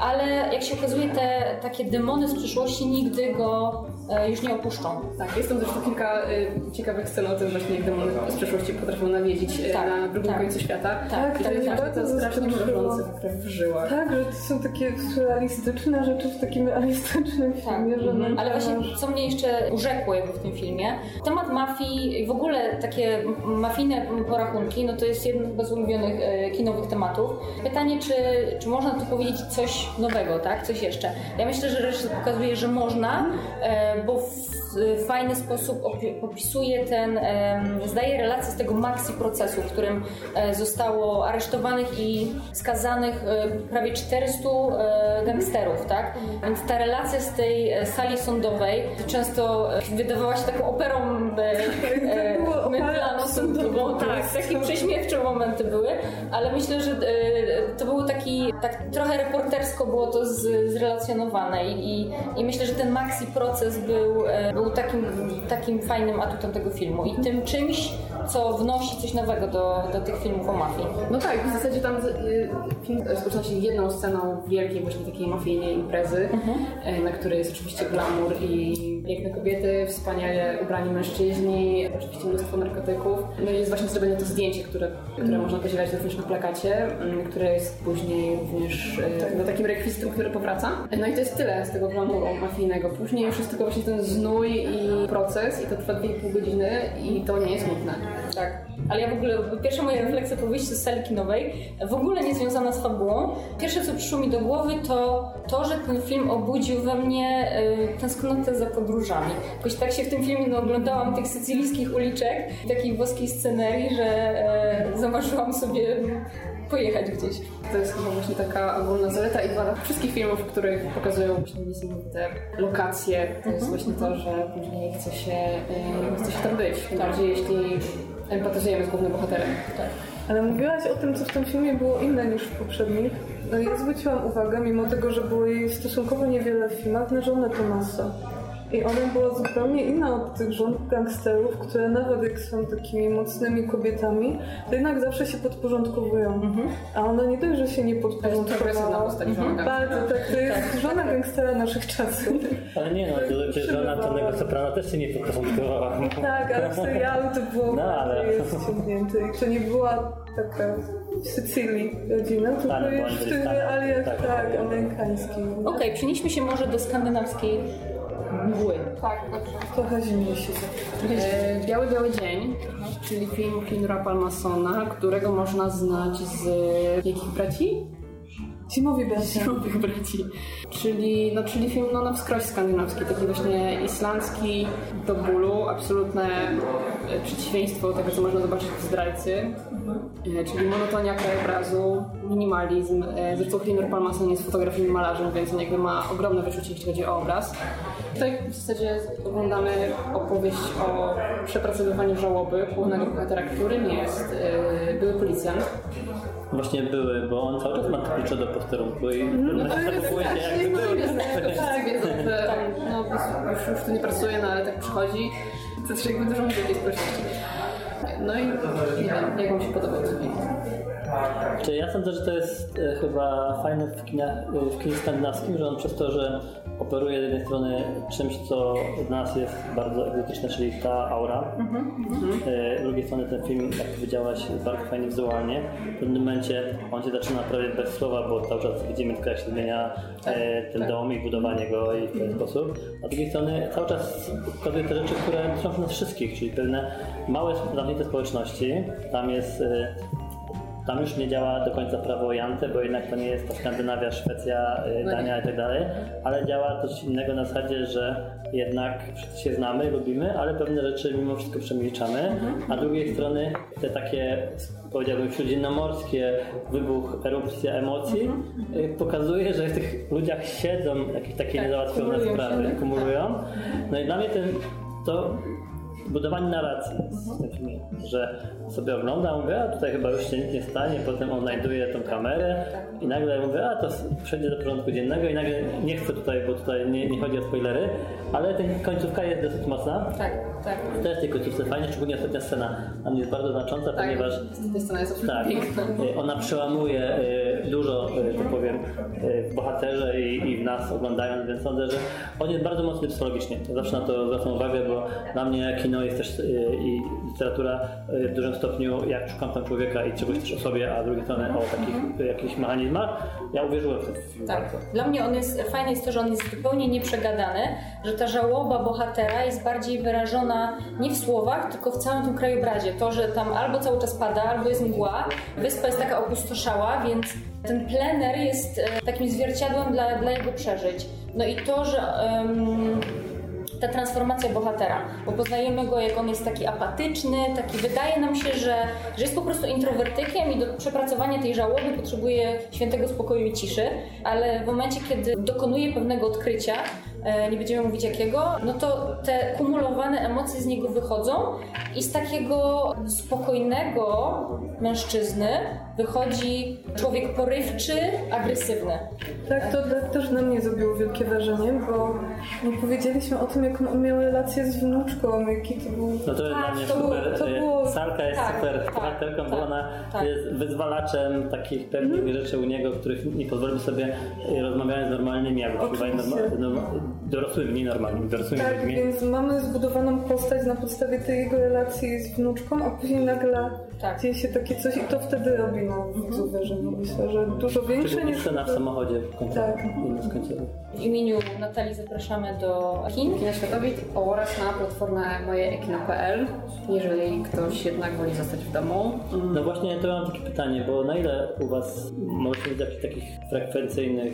ale jak się okazuje te takie demony z przyszłości nigdy go e, już nie opuszczą. Tak, jest tam zresztą kilka y, ciekawych scen o tym właśnie, demony z przeszłości potrafią nawiedzić y, Tak, na drugim tak. końcu świata. Tak, I to tak, jest tak. właśnie to strasznie mrożące w żyłach. Tak, że to są takie surrealistyczne rzeczy w takim realistycznym filmie, że Mhm. Ale nagle właśnie, co mnie jeszcze urzekło jakby w tym filmie, temat mafii i w ogóle takie mafijne porachunki, no to jest jeden z ulubionych e, kinowych tematów. Pytanie, czy, czy można tu powiedzieć coś nowego, tak? Coś jeszcze. Ja myślę, że reżyser pokazuje, że można, e, bo w w fajny sposób opi- opisuje ten, em, zdaje relację z tego maxi procesu, w którym e, zostało aresztowanych i skazanych e, prawie 400 e, gangsterów, tak? Więc ta relacja z tej sali sądowej często wydawała się taką operą było opera mydlaną sądową. Tak, takie prześmiewcze momenty były, ale myślę, że to był taki, tak trochę reportersko było to z, zrelacjonowane i, i, myślę, że ten maxi proces był, był takim, takim fajnym atutem tego filmu i tym czymś, co wnosi coś nowego do, do tych filmów o mafii. No tak, w zasadzie tam y, film rozpoczyna się jedną sceną wielkiej właśnie takiej mafijnej imprezy, y, na której jest oczywiście glamour i piękne kobiety, wspaniale ubrani mężczyźni, oczywiście mnóstwo narkotyków. No i jest właśnie zrobione to zdjęcie, które, które można podzielać również na plakacie, y, które jest później również y, no, takim rekwizytem, który powraca. No i to jest tyle z tego glamouru mafijnego. Później już jest tylko właśnie ten znój i proces i to trwa 2,5 godziny i to nie jest nudne. Tak. Ale ja w ogóle, pierwsza moja refleksja po wyjściu z sali kinowej, w ogóle nie związana z fabułą. Pierwsze, co przyszło mi do głowy, to to, że ten film obudził we mnie y, tęsknotę za podróżami. Jakoś tak się w tym filmie no, oglądałam tych sycylijskich uliczek, takiej włoskiej scenerii, że y, zamarzyłam sobie pojechać gdzieś. To jest chyba właśnie taka ogólna zaleta i wada wszystkich filmów, w których pokazują właśnie niesamowite lokacje. To jest właśnie to, że później chce się, e, chce się tam być. Tym bardziej jeśli empatyzujemy z głównym bohaterem. Ale mówiłaś o tym, co w tym filmie było inne niż w poprzednich. No i ja zwróciłam uwagę, mimo tego, że było jej stosunkowo niewiele w filmach, na żonę Tomasa. I ona była zupełnie inna od tych żon gangsterów, które nawet jak są takimi mocnymi kobietami, to jednak zawsze się podporządkowują. A ona nie dość, że się nie podporządkowała. postać żona Bardzo, tak, to jest żona gangstera naszych czasów. Ale nie no, to przecież żona Tonego Soprano też się nie podporządkowała. Tak, ale w serialu to było No, ale- ściągnięte. I to nie była taka w Sycylii rodzina, tylko Tak, no, już w tych realiach, tak. tak, amerykańskich. Okej, przenieśmy się może do skandynawskiej mgły. Tak, dobrze. Trochę zimniej się E, Biały Biały Dzień, czyli film Klinura Palmasona, którego można znać z jakich braci? Zimowi bracia. Zimowych braci. Czyli, no, czyli film no, na wskroś skandynawski, taki właśnie islandzki do bólu, absolutne e, przeciwieństwo tego, co można zobaczyć w Zdrajcy. E, Czyli monotonia krajobrazu, minimalizm. E, Zresztą Klinur Palmason jest fotografem i malarzem, więc on jakby ma ogromne wyczucie, jeśli chodzi o obraz. Tutaj w zasadzie oglądamy opowieść o przepracowywaniu żałoby głównego bohatera, którym jest e, były policjant. Właśnie były, bo on cały czas ma klucze do posterunku i No no, zachowuje się jakby No, był. wiedzą, że on no, już, już tu nie pracuje, no ale tak przychodzi. To też jakby dużo mówi tej społeczności. No i nie wiem, jak Wam się podobał ten film? Czy ja sądzę, że to jest e, chyba fajne w, kinach, w kinie skandynawskim, że on przez to, że operuje z jednej strony czymś, co dla nas jest bardzo egzotyczne, czyli ta aura. E, Z drugiej strony ten film, jak powiedziałaś, jest bardzo fajnie wizualnie. W pewnym momencie on się zaczyna prawie bez słowa, bo cały czas widzimy tylko jak się zmienia e, ten dom i budowanie go i w ten sposób. A z drugiej strony cały czas pokazuje te rzeczy, które są w nas wszystkich, czyli pewne małe, zamknięte społeczności. Tam jest e, tam już nie działa do końca prawo Jante, bo jednak to nie jest ta Skandynawia, Szwecja, y, Dania i tak dalej, ale działa coś innego na zasadzie, że jednak wszyscy się znamy, lubimy, ale pewne rzeczy mimo wszystko przemilczamy, a z drugiej strony te takie powiedziałbym śródziemnomorskie wybuch, erupcja emocji y, pokazuje, że w tych ludziach siedzą jakieś takie niezałatwione kumulują się, sprawy, tak? kumulują. No i dla mnie ten, to budowanie narracji filmie, że sobie oglądam, mówię, a tutaj chyba już się nic nie stanie, potem on znajduje tą kamerę i nagle mówię, a to przejdzie do porządku dziennego i nagle nie chcę tutaj, bo tutaj nie, nie chodzi o spoilery, ale ta końcówka jest dosyć mocna. Tak, tak. Też w tej końcówce fajnie, szczególnie ostatnia scena dla mnie jest bardzo znacząca, Tak, ponieważ ta scena jest tak, piękna. y, ona przełamuje y, dużo, tak powiem, w bohaterze i, i w nas oglądając, więc sądzę, że on jest bardzo mocny psychologicznie. Zawsze na to zwracam uwagę, bo dla mnie kino jest też i literatura w dużym stopniu, jak szukam tam człowieka i czegoś też o sobie, a z drugiej strony o takich y, jakichś mechanizmach, ja uwierzyłem w ten film Tak. bardzo. Dla mnie on jest fajny jest to, że on jest zupełnie nieprzegadany, że ta żałoba bohatera jest bardziej wyrażona nie w słowach, tylko w całym tym krajobrazie. To, że tam albo cały czas pada, albo jest mgła, wyspa jest taka opustoszała, więc ten plener jest e, takim zwierciadłem dla, dla jego przeżyć. No i to, że em, ta transformacja bohatera, bo poznajemy go, jak on jest taki apatyczny, taki wydaje nam się, że, że jest po prostu introwertykiem i do przepracowania tej żałoby potrzebuje świętego spokoju i ciszy, ale w momencie, kiedy dokonuje pewnego odkrycia, nie będziemy mówić jakiego, no to te kumulowane emocje z niego wychodzą i z takiego spokojnego mężczyzny wychodzi człowiek porywczy, agresywny. Tak, to też na mnie zrobiło wielkie wrażenie, bo nie powiedzieliśmy o tym, jaką on miał relację z wnuczką, jaki to był... No to jest Tak, dla mnie super. to było- Salka jest tak, super tak, bohaterką, bo tak, ona tak. jest wyzwalaczem takich pewnych Mhm. rzeczy u niego, których nie pozwolimy sobie y, rozmawiając z normalnymi, norma, norma, dorosłymi, nie normalnymi, dorosłymi Tak, ludźmi. więc mamy zbudowaną postać na podstawie tej jego relacji z wnuczką, a później nagle Tak. dzieje się takie coś i to wtedy robi na widzu wrażenie. Myślę, że dużo większe niż... scena w samochodzie w końcu. Tak. W imieniu Natalii zapraszamy do kin. Kina Światowid oraz na platformę mojeekino.pl, jeżeli ktoś jednak woli zostać w domu. No właśnie, to mam takie pytanie, bo na ile u Was może być w jakichś takich frekwencyjnych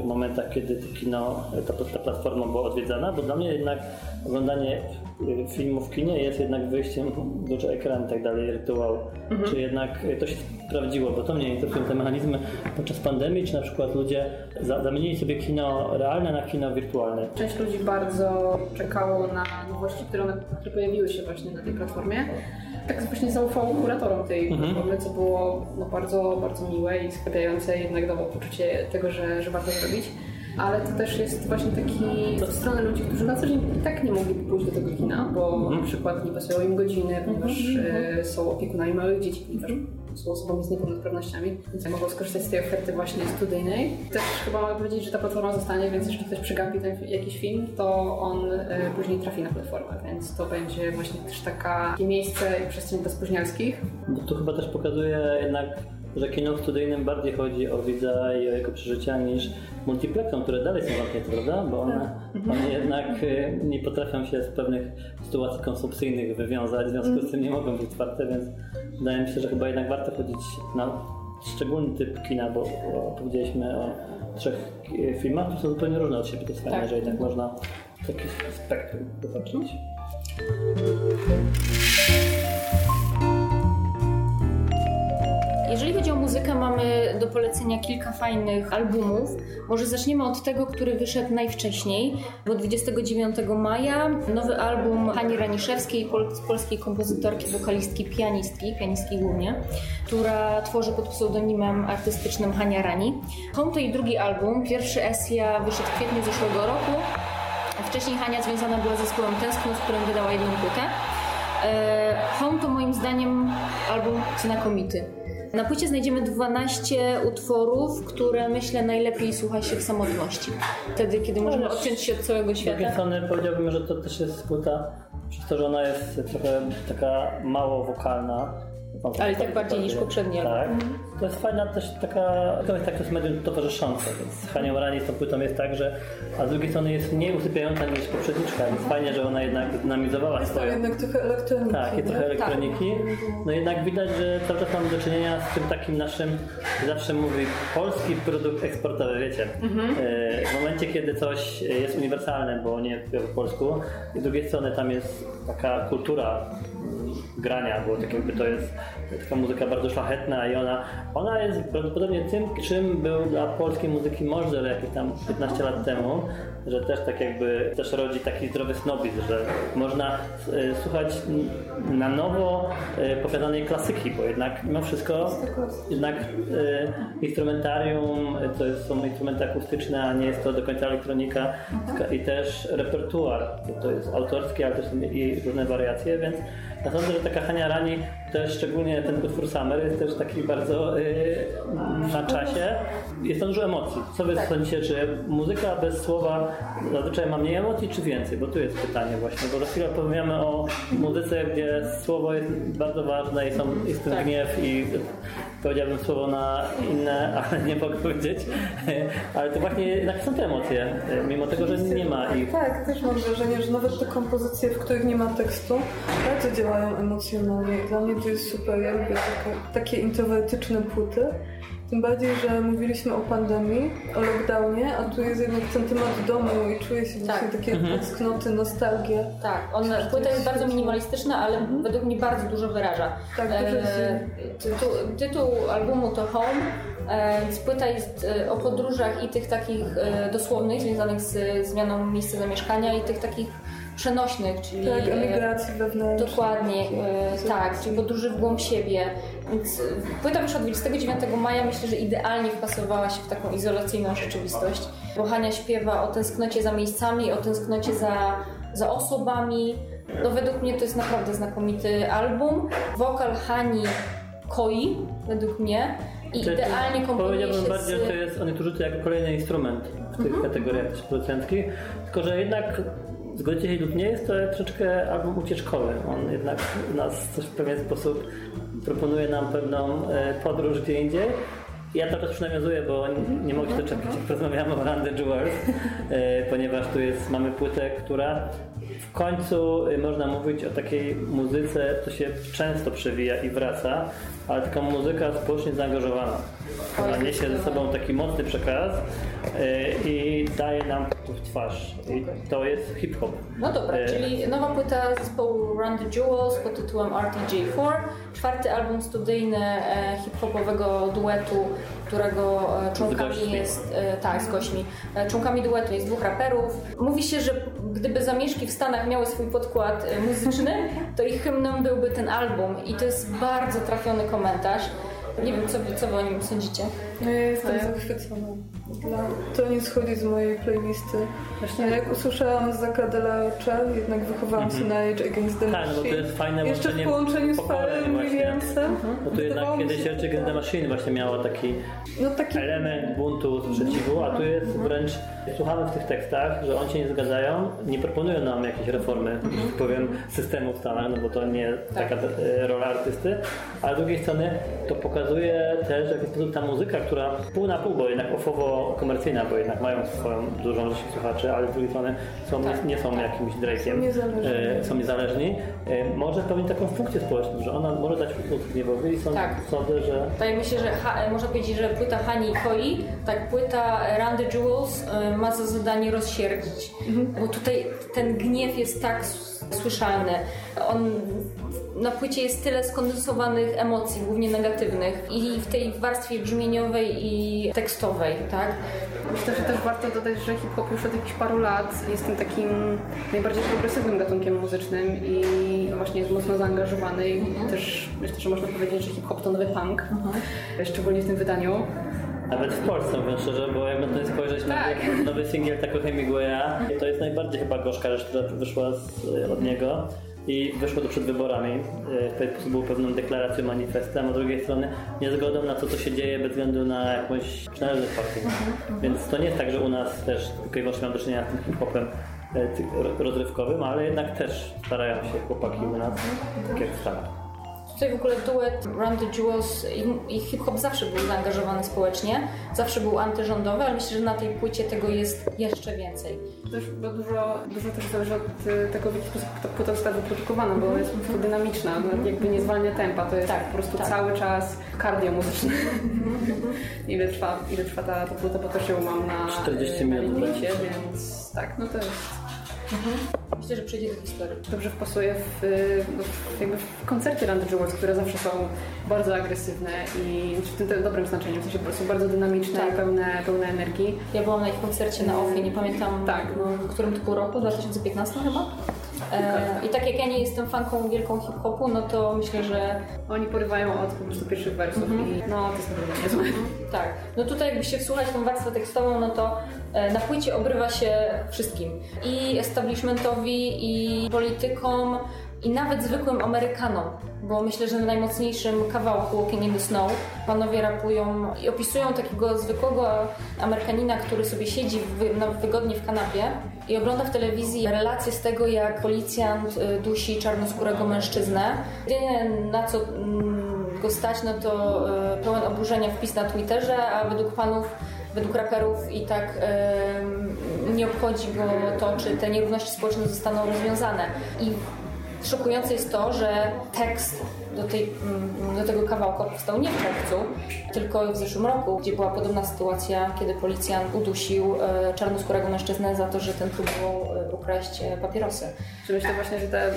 y, momentach, kiedy to kino, ta, ta platforma była odwiedzana? Bo dla mnie jednak oglądanie y, filmu w kinie jest jednak wyjściem duży ekran i tak dalej, rytuał. Czy jednak y, to się sprawdziło? Bo to mnie interesują te mechanizmy podczas pandemii, czy na przykład ludzie za, zamienili sobie kino realne na kino wirtualne? Część ludzi bardzo czekało na nowości, które, które pojawiły się właśnie na tej platformie. Tak właśnie zaufało kuratorom tej platformy, co było no, bardzo, bardzo miłe i sklepiające, jednak dało poczucie tego, że, że warto zrobić. Ale to też jest właśnie taki w stronę ludzi, którzy na co dzień tak nie mogli pójść do tego kina, bo na przykład nie pasują im godziny, ponieważ e, są opiekunami małych dzieci, ponieważ są osobami z niepełnosprawnościami, więc mogą skorzystać z tej oferty właśnie studyjnej. Też chyba mogę powiedzieć, że ta platforma zostanie, więc jeżeli ktoś przegapi ten, jakiś film, to on e, później trafi na platformę, więc to będzie właśnie też taka, takie miejsce i przestrzeń dla spóźnialskich. Bo to chyba też pokazuje jednak, że kino studyjnym bardziej chodzi o widza i o jego przeżycia niż multiplexom, które dalej są zamknięte, prawda? Bo one, one jednak y, nie potrafią się z pewnych sytuacji konsumpcyjnych wywiązać, w związku z tym nie mogą być otwarte, więc wydaje mi się, że chyba jednak warto chodzić na szczególny typ kina, bo o, powiedzieliśmy o trzech y, filmach, które są zupełnie różne od siebie. To jest fajne, Tak. że jednak można taki spektrum zobaczyć. Jeżeli chodzi o muzykę, mamy do polecenia kilka fajnych albumów. Może zaczniemy od tego, który wyszedł najwcześniej, bo 29 maja nowy album Hani Raniszewskiej, pol polskiej kompozytorki, wokalistki, pianistki, pianistki głównie, która tworzy pod pseudonimem artystycznym Hania Rani. Home to jej drugi album, pierwszy Esja wyszedł w kwietniu zeszłego roku. Wcześniej Hania związana była z zespołem Tęskno, z którym wydała jedną płytę. Home to moim zdaniem album znakomity. Na płycie znajdziemy 12 utworów, które myślę najlepiej słucha się w samotności. Wtedy, kiedy możemy odciąć się od całego Z drugiej świata. strony powiedziałbym, że to też jest płyta, przez to, że ona jest trochę taka mało wokalna. Ale i tak bardziej niż poprzednie Tak. To jest fajna też taka, to jest tak to jest medium towarzyszące, więc z Hanią Rani z tą płytą jest tak, że a z drugiej strony jest mniej usypiająca niż poprzedniczka, więc fajnie, że ona jednak dynamizowała Jest tam swoją. jednak trochę elektroniki. Tak, i trochę nie? elektroniki. No jednak widać, że cały czas mamy do czynienia z tym takim naszym, zawsze mówi, polski produkt eksportowy, wiecie. E, W momencie, kiedy coś jest uniwersalne, bo nie po polsku, i z drugiej strony tam jest taka kultura grania, bo tak jakby to jest taka muzyka bardzo szlachetna i ona, ona jest prawdopodobnie tym, czym był dla polskiej muzyki Możdżer jakieś tam 15 lat temu, że też tak jakby też rodzi taki zdrowy snobizm, że można e, słuchać na nowo e, powiadanej klasyki, bo jednak mimo wszystko jednak e, instrumentarium to jest, są instrumenty akustyczne, a nie jest to do końca elektronika Ska- i też repertuar, to jest autorskie, ale też są i różne wariacje, więc ja sądzę, że taka Hania Rani też szczególnie ten utwór Summer jest też taki bardzo e, na czasie. Jest tam dużo emocji. Co wy sądzicie, czy muzyka bez słowa zazwyczaj ma mniej emocji, czy więcej? Bo tu jest pytanie właśnie, bo za chwilę powiemy o muzyce, gdzie słowo jest bardzo ważne i są, jest ten gniew i powiedziałbym słowo na inne, ale nie mogę powiedzieć. Ale to właśnie jednak są te emocje, mimo tego, że nie ma ich. Tak, też mam wrażenie, że nawet te kompozycje, w których nie ma tekstu, bardzo działają emocjonalnie. Dla mnie to jest super, ja lubię takie, takie introwertyczne płyty. Tym bardziej, że mówiliśmy o pandemii, o lockdownie, a tu jest jednak ten temat domu i czuję się właśnie Tak. takie Mhm. tęsknoty, nostalgię. Tak, on, płyta jest bardzo minimalistyczna, ale według mnie bardzo dużo wyraża. Tak, dużo e, tytuł, tytuł albumu to Home, e, więc płyta jest e, o podróżach i tych takich e, dosłownych, związanych z zmianą miejsca zamieszkania i tych takich przenośnych, czyli Tak, e, emigracji wewnętrznej. Dokładnie, e, tak, czyli podróży w głąb siebie. Więc e, płyta wyszła 29 maja, myślę, że idealnie wpasowała się w taką izolacyjną rzeczywistość. Bo Hania śpiewa o tęsknocie za miejscami, o tęsknocie za, za osobami. No według mnie to jest naprawdę znakomity album. Wokal Hani koi, według mnie. I idealnie komponuje Powiedziałbym się bardziej, z... że to jest, on jest użyty jako kolejny instrument w tych kategoriach też producenckich, tylko że jednak zgodzicie się lub nie, jest to troszeczkę album ucieczkowy. On jednak nas w pewien sposób proponuje nam pewną e, podróż gdzie indziej. Ja to też nawiązuję, bo nie, mogę się doczekać, jak porozmawiamy o the Jewels, e, ponieważ tu jest, mamy płytę, która w końcu e, można mówić o takiej muzyce, to się często przewija i wraca, ale taka muzyka społecznie zaangażowana. Ona niesie ze sobą taki mocny przekaz e, i daje nam w twarz. I to jest hip-hop. No dobra, E, czyli nowa płyta zespołu Run the Jewels pod tytułem RTJ4, czwarty album studyjny e, hip-hopowego duetu, którego e, członkami jest, e, tak, z gośćmi, e, członkami duetu jest dwóch raperów. Mówi się, że gdyby Zamieszki w Stanach miały swój podkład e, muzyczny, to ich hymnem byłby ten album i to jest bardzo trafiony komentarz. Nie wiem, co wy, co wy o nim sądzicie. No ja jestem zachwycona. Dla... To nie schodzi z mojej playlisty. Właśnie jak usłyszałam Zaka de la jednak wychowałam się na Age Against the Tak, no bo to Machine. jest fajne Jeszcze w połączeniu z właśnie. Williamsem. Bo tu jednak kiedyś się- Rage Against the Machine właśnie miała taki No taki element buntu, sprzeciwu, a tu jest wręcz, słuchamy w tych tekstach, że oni się nie zgadzają, nie proponują nam jakiejś reformy, że tak powiem, systemu w Stanach, no bo to nie taka e, rola artysty, a z drugiej strony to pokazuje też w jaki sposób ta muzyka, która pół na pół, bo jednak ofowo komercyjna, bo jednak mają swoją dużą rzecz słuchaczy, ale z drugiej strony są, nie, nie są jakimś Drake'iem, Są niezależni. e, są niezależni, e, może spełnić taką funkcję społeczną, że ona może dać utwór gniewowy i sądzę, Tak. sądzę, że Tak, ja myślę, że ha, można powiedzieć, że płyta Hani Koi, tak, płyta the Jewels y, ma za zadanie rozsierdzić. Bo tutaj ten gniew jest tak słyszalny. On na płycie jest tyle skondensowanych emocji, głównie negatywnych, i w tej warstwie brzmieniowej i tekstowej, tak? Myślę, że też warto dodać, że hip-hop już od jakichś paru lat jest tym takim najbardziej progresywnym gatunkiem muzycznym i właśnie jest mocno zaangażowany i też myślę, że można powiedzieć, że hip-hop to nowy punk, szczególnie w tym wydaniu. Nawet w Polsce mówiąc szczerze, bo jak na to spojrzeć na Tak. nowy singiel Taco Hemingwaya, to jest najbardziej chyba gorzka rzecz, która wyszła z, od niego. I wyszło to przed wyborami. W ten sposób było pewną deklaracją, manifestem, a z drugiej strony niezgodą na to, co się dzieje bez względu na jakąś przynależność partyjną. Więc to nie jest tak, że u nas też tylko i wyłącznie mam do czynienia z tym hip-hopem e, rozrywkowym, ale jednak też starają się chłopaki u nas, tak jak stara. Tutaj w ogóle duet Run the Jewels i, i hip-hop zawsze był zaangażowany społecznie, zawsze był antyrządowy, ale myślę, że na tej płycie tego jest jeszcze więcej. Też bo dużo, dużo też zależy od y, tego, w jaki sposób ta płyta została wyprodukowana, bo ona jest po prostu dynamiczna, jakby nie zwalnia tempa, to jest Tak, po prostu tak. cały czas cardio muzyczne. ile, trwa, ile trwa ta, ta płyta, bo też ją mam na, 40 y, na minut limicie, więc tak, no to jest Myślę, że przejdzie do historii. dobrze wpasuje w, w, w koncerty the Jewels, które zawsze są bardzo agresywne i w tym, tym dobrym znaczeniu, w sensie po prostu bardzo dynamiczne Tak. i pełne, pełne energii. Ja byłam na ich koncercie na OFI, nie pamiętam Tak. no, w którym to był roku, 2015 chyba. E, I tak jak ja nie jestem fanką wielką hip-hopu, no to myślę, że Oni porywają od po prostu pierwszych wersów i no to jest naprawdę niezłe. tak. No tutaj jakby się wsłuchać tą warstwę tekstową, no to e, na płycie obrywa się wszystkim. I establishmentowi, i politykom, i nawet zwykłym Amerykanom. Bo myślę, że na najmocniejszym kawałku Walking in the Snow panowie rapują i opisują takiego zwykłego Amerykanina, który sobie siedzi w, wygodnie w kanapie i ogląda w telewizji relacje z tego, jak policjant y, dusi czarnoskórego mężczyznę. Jedynie na co mm, go stać, no to y, pełen oburzenia wpis na Twitterze, a według panów według raperów i tak em, nie obchodzi go to, czy te nierówności społeczne zostaną rozwiązane. I szokujące jest to, że tekst do, tej, mm, do tego kawałka powstał nie w czerwcu, tylko w zeszłym roku, gdzie była podobna sytuacja, kiedy policjant udusił e, czarnoskórego mężczyznę za to, że ten próbował e, ukraść e, papierosy. Czy myślę właśnie, że te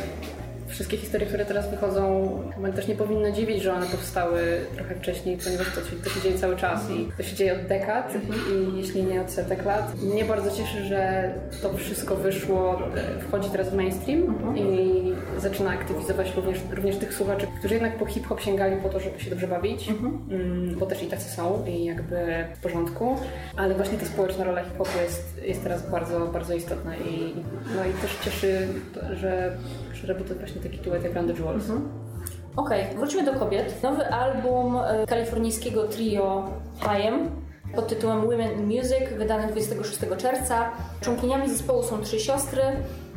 wszystkie historie, które teraz wychodzą, chyba też nie powinno dziwić, że one powstały trochę wcześniej, ponieważ to się, to się dzieje cały czas i to się dzieje od dekad i jeśli nie od setek lat. Mnie bardzo cieszy, że to wszystko wyszło, wchodzi teraz w mainstream i zaczyna aktywizować również, również tych słuchaczy, którzy jednak po hip-hop sięgali po to, żeby się dobrze bawić, mm, bo też i tacy są i jakby w porządku, ale właśnie ta społeczna rola hip-hopu jest, jest teraz bardzo, bardzo istotna i, no i też cieszy, że, robi to właśnie taki duet jak the Jewels. Okej, wróćmy do kobiet. Nowy album e, kalifornijskiego trio Hayem pod tytułem Women in Music, wydany 26 czerwca. Członkiniami zespołu są trzy siostry.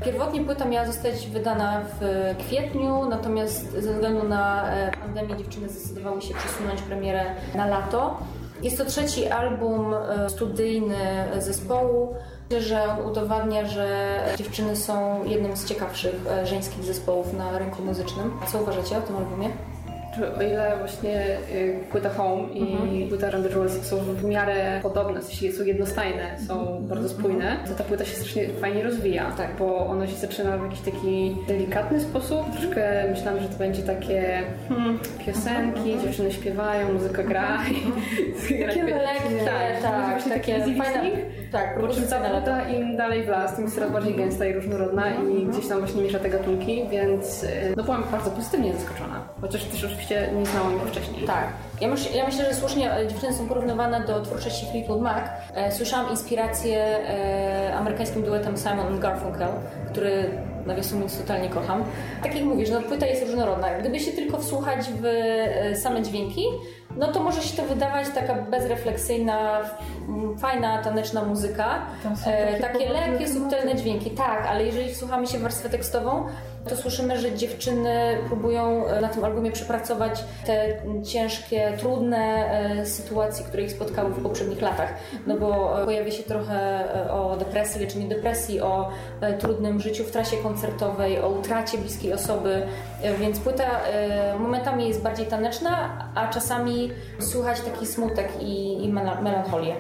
Pierwotnie płyta miała zostać wydana w kwietniu, natomiast ze względu na e, pandemię dziewczyny zdecydowały się przesunąć premierę na lato. Jest to trzeci album e, studyjny zespołu. Myślę, że on udowadnia, że dziewczyny są jednym z ciekawszych e, żeńskich zespołów na rynku muzycznym. Co uważacie o tym albumie? Czy o ile właśnie y, płyta Home i płyta Run the Jewels są w miarę podobne, sensie są jednostajne, są bardzo spójne, to ta płyta się strasznie fajnie rozwija, Tak. bo ona się zaczyna w jakiś taki delikatny sposób. Troszkę myślałam, że to będzie takie hmm, piosenki, dziewczyny śpiewają, muzyka gra. i- Takie lekkie, tak, tak, taki takie fajne-. Tak, po czym ta płyta im dalej w las, tym jest coraz bardziej gęsta i różnorodna i gdzieś tam właśnie miesza te gatunki, więc y, no byłam bardzo pozytywnie zaskoczona. Chociaż też oczywiście nie znałam go wcześniej. Tak. Ja, myśl, ja myślę, że słusznie e, dziewczyny są porównywane do twórczości Fleetwood Mac. E, słyszałam inspirację e, amerykańskim duetem Simon Garfunkel, który nawiasem mówiąc totalnie kocham. Tak jak mówisz, no płyta jest różnorodna. Gdyby się tylko wsłuchać w e, same dźwięki, no to może się to wydawać taka bezrefleksyjna, m, fajna, taneczna muzyka. E, takie lekkie, subtelne dźwięki, tak, ale jeżeli wsłuchamy się warstwę tekstową, to słyszymy, że dziewczyny próbują e, na tym albumie przepracować te ciężkie, trudne e, sytuacje, które ich spotkały w poprzednich latach. No bo e, pojawia się trochę o depresji, leczeniu depresji, o trudnym życiu w trasie koncertowej, o utracie bliskiej osoby, więc płyta momentami jest bardziej taneczna, a czasami słychać taki smutek i, i mela- melancholię.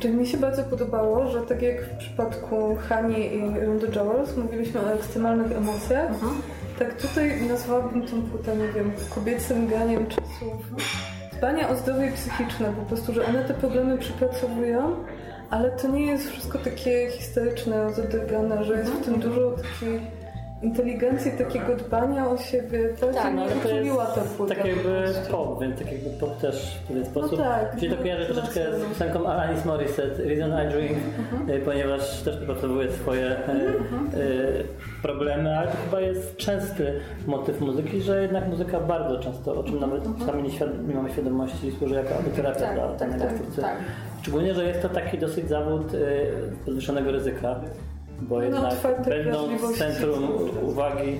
Czyli mi się bardzo podobało, że tak jak w przypadku Hani i Rundy Jewels mówiliśmy o ekstremalnych emocjach, tak tutaj nazwałabym tą płytę, nie wiem, kobiecym ganiem czasów. Dbania o zdrowie psychiczne, po prostu, że one te problemy przypracowują, ale to nie jest wszystko takie historyczne, zadergane, że jest w tym dużo takiej inteligencję takiego dbania o siebie. To Tak, tak, no, ale to jest ta płyta. tak jakby pop, więc tak jakby pop też w pewien sposób. tak. Czyli to kojarzy troszeczkę z piosenką Alanis Morissette, Reason I Drink, Mhm. e, ponieważ też dopracowuje swoje e, e, problemy, ale to chyba jest częsty motyw muzyki, że jednak muzyka bardzo często, o czym nawet sami nie, świad- nie mamy świadomości, służy jako terapia Tak, dla tak, danego tak, twórcy. tak. Szczególnie, że jest to taki dosyć zawód podwyższonego ryzyka. Bo jednak otwartej będąc w wrażliwości. centrum uwagi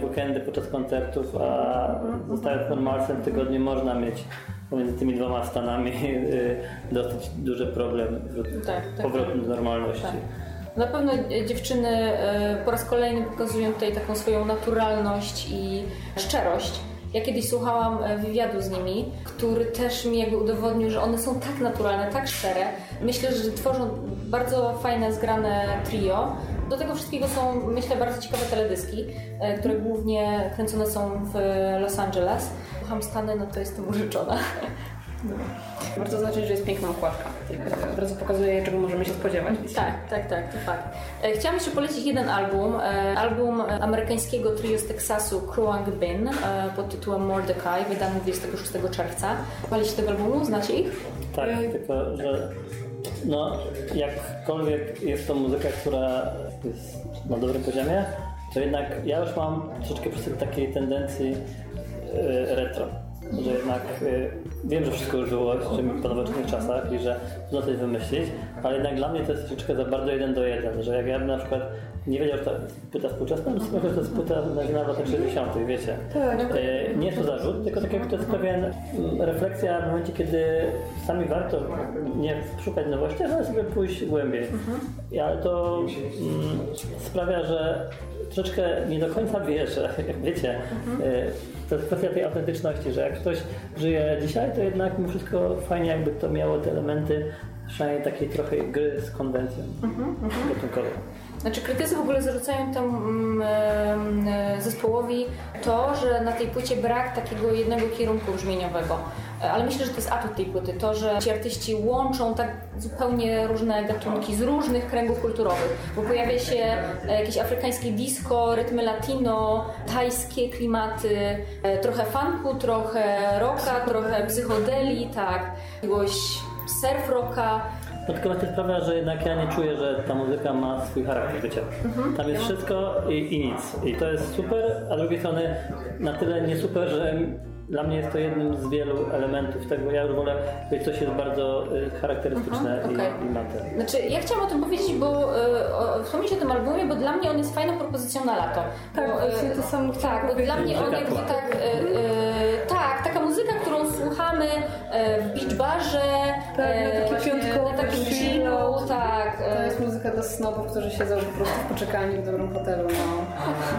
w weekendy podczas koncertów, a zostając normalsem w tygodniu można mieć pomiędzy tymi dwoma stanami e, dosyć duży problem w Tak, tak, powrotu tak. do normalności. Tak. Na pewno e, dziewczyny e, po raz kolejny pokazują tutaj taką swoją naturalność i szczerość. Ja kiedyś słuchałam e, wywiadu z nimi, który też mi jakby udowodnił, że one są tak naturalne, tak szczere. Myślę, że tworzą bardzo fajne, zgrane trio. Do tego wszystkiego są, myślę, bardzo ciekawe teledyski, e, które głównie kręcone są w Los Angeles. Kocham Stany, no to jestem użyczona. Warto zaznaczyć, że jest piękna okładka. Od razu pokazuje, czego możemy się spodziewać. Tak, tak, tak, to fakt. E, Chciałam jeszcze polecić jeden album. e, Album amerykańskiego trio z Teksasu Kruang Bin e, pod tytułem Mordecai, wydany 26 czerwca. Paliście tego albumu? Znacie ich? Tak, tylko że no, jakkolwiek jest to muzyka, która jest na dobrym poziomie, to jednak ja już mam troszeczkę przesyt takiej tendencji retro. Że jednak e, wiem, że wszystko już było po nowoczesnych czasach i że trudno coś wymyślić, ale jednak dla mnie to jest troszeczkę za bardzo jeden do jeden, że jak ja bym na przykład nie wiedział, że to jest płyta współczesna, myślę, że to jest płyta nagrana w latach 60., wiecie. Tak. E, Nie jest to zarzut, tylko tak jak to jest pewien mm, refleksja w momencie, kiedy sami warto nie szukać nowości, ale sobie pójść głębiej. I Ale to mm, sprawia, że troszeczkę nie do końca wierzę, wiecie. e, To jest kwestia tej autentyczności, że jak ktoś żyje dzisiaj, to jednak mimo wszystko fajnie jakby to miało te elementy przynajmniej takiej trochę gry z konwencją gatunkową. Znaczy krytycy w ogóle zarzucają temu mm, e, zespołowi to, że na tej płycie brak takiego jednego kierunku brzmieniowego. E, Ale myślę, że to jest atut tej płyty, to, że ci artyści łączą tak zupełnie różne gatunki z różnych kręgów kulturowych, bo pojawia się e, jakieś afrykańskie disco, rytmy latino, tajskie klimaty, trochę funku, trochę rocka, trochę psychodeli, tak, jakiegoś surf rocka. No tylko właśnie sprawia, że jednak ja nie czuję, że ta muzyka ma swój charakter bycia. Tam jest wszystko i, i nic. I to jest super, a z drugiej strony na tyle nie super, że dla mnie jest to jednym z wielu elementów tego. Ja już wolę, że coś jest bardzo y, charakterystyczne Mhm, i, i ma te. Znaczy, ja chciałam o tym powiedzieć, bo y, o, wspomnieć o tym albumie, bo dla mnie on jest fajną propozycją na lato. Tak, bo, właśnie to samo Tak, bo powiedzieć. dla mnie on jakby tak, y, y, tak, taka muzyka, którą słuchamy y, w beach barze, Tak, na y, tak. y, To jest muzyka dla snobów, którzy siedzą po prostu w poczekalni w dobrym hotelu. No.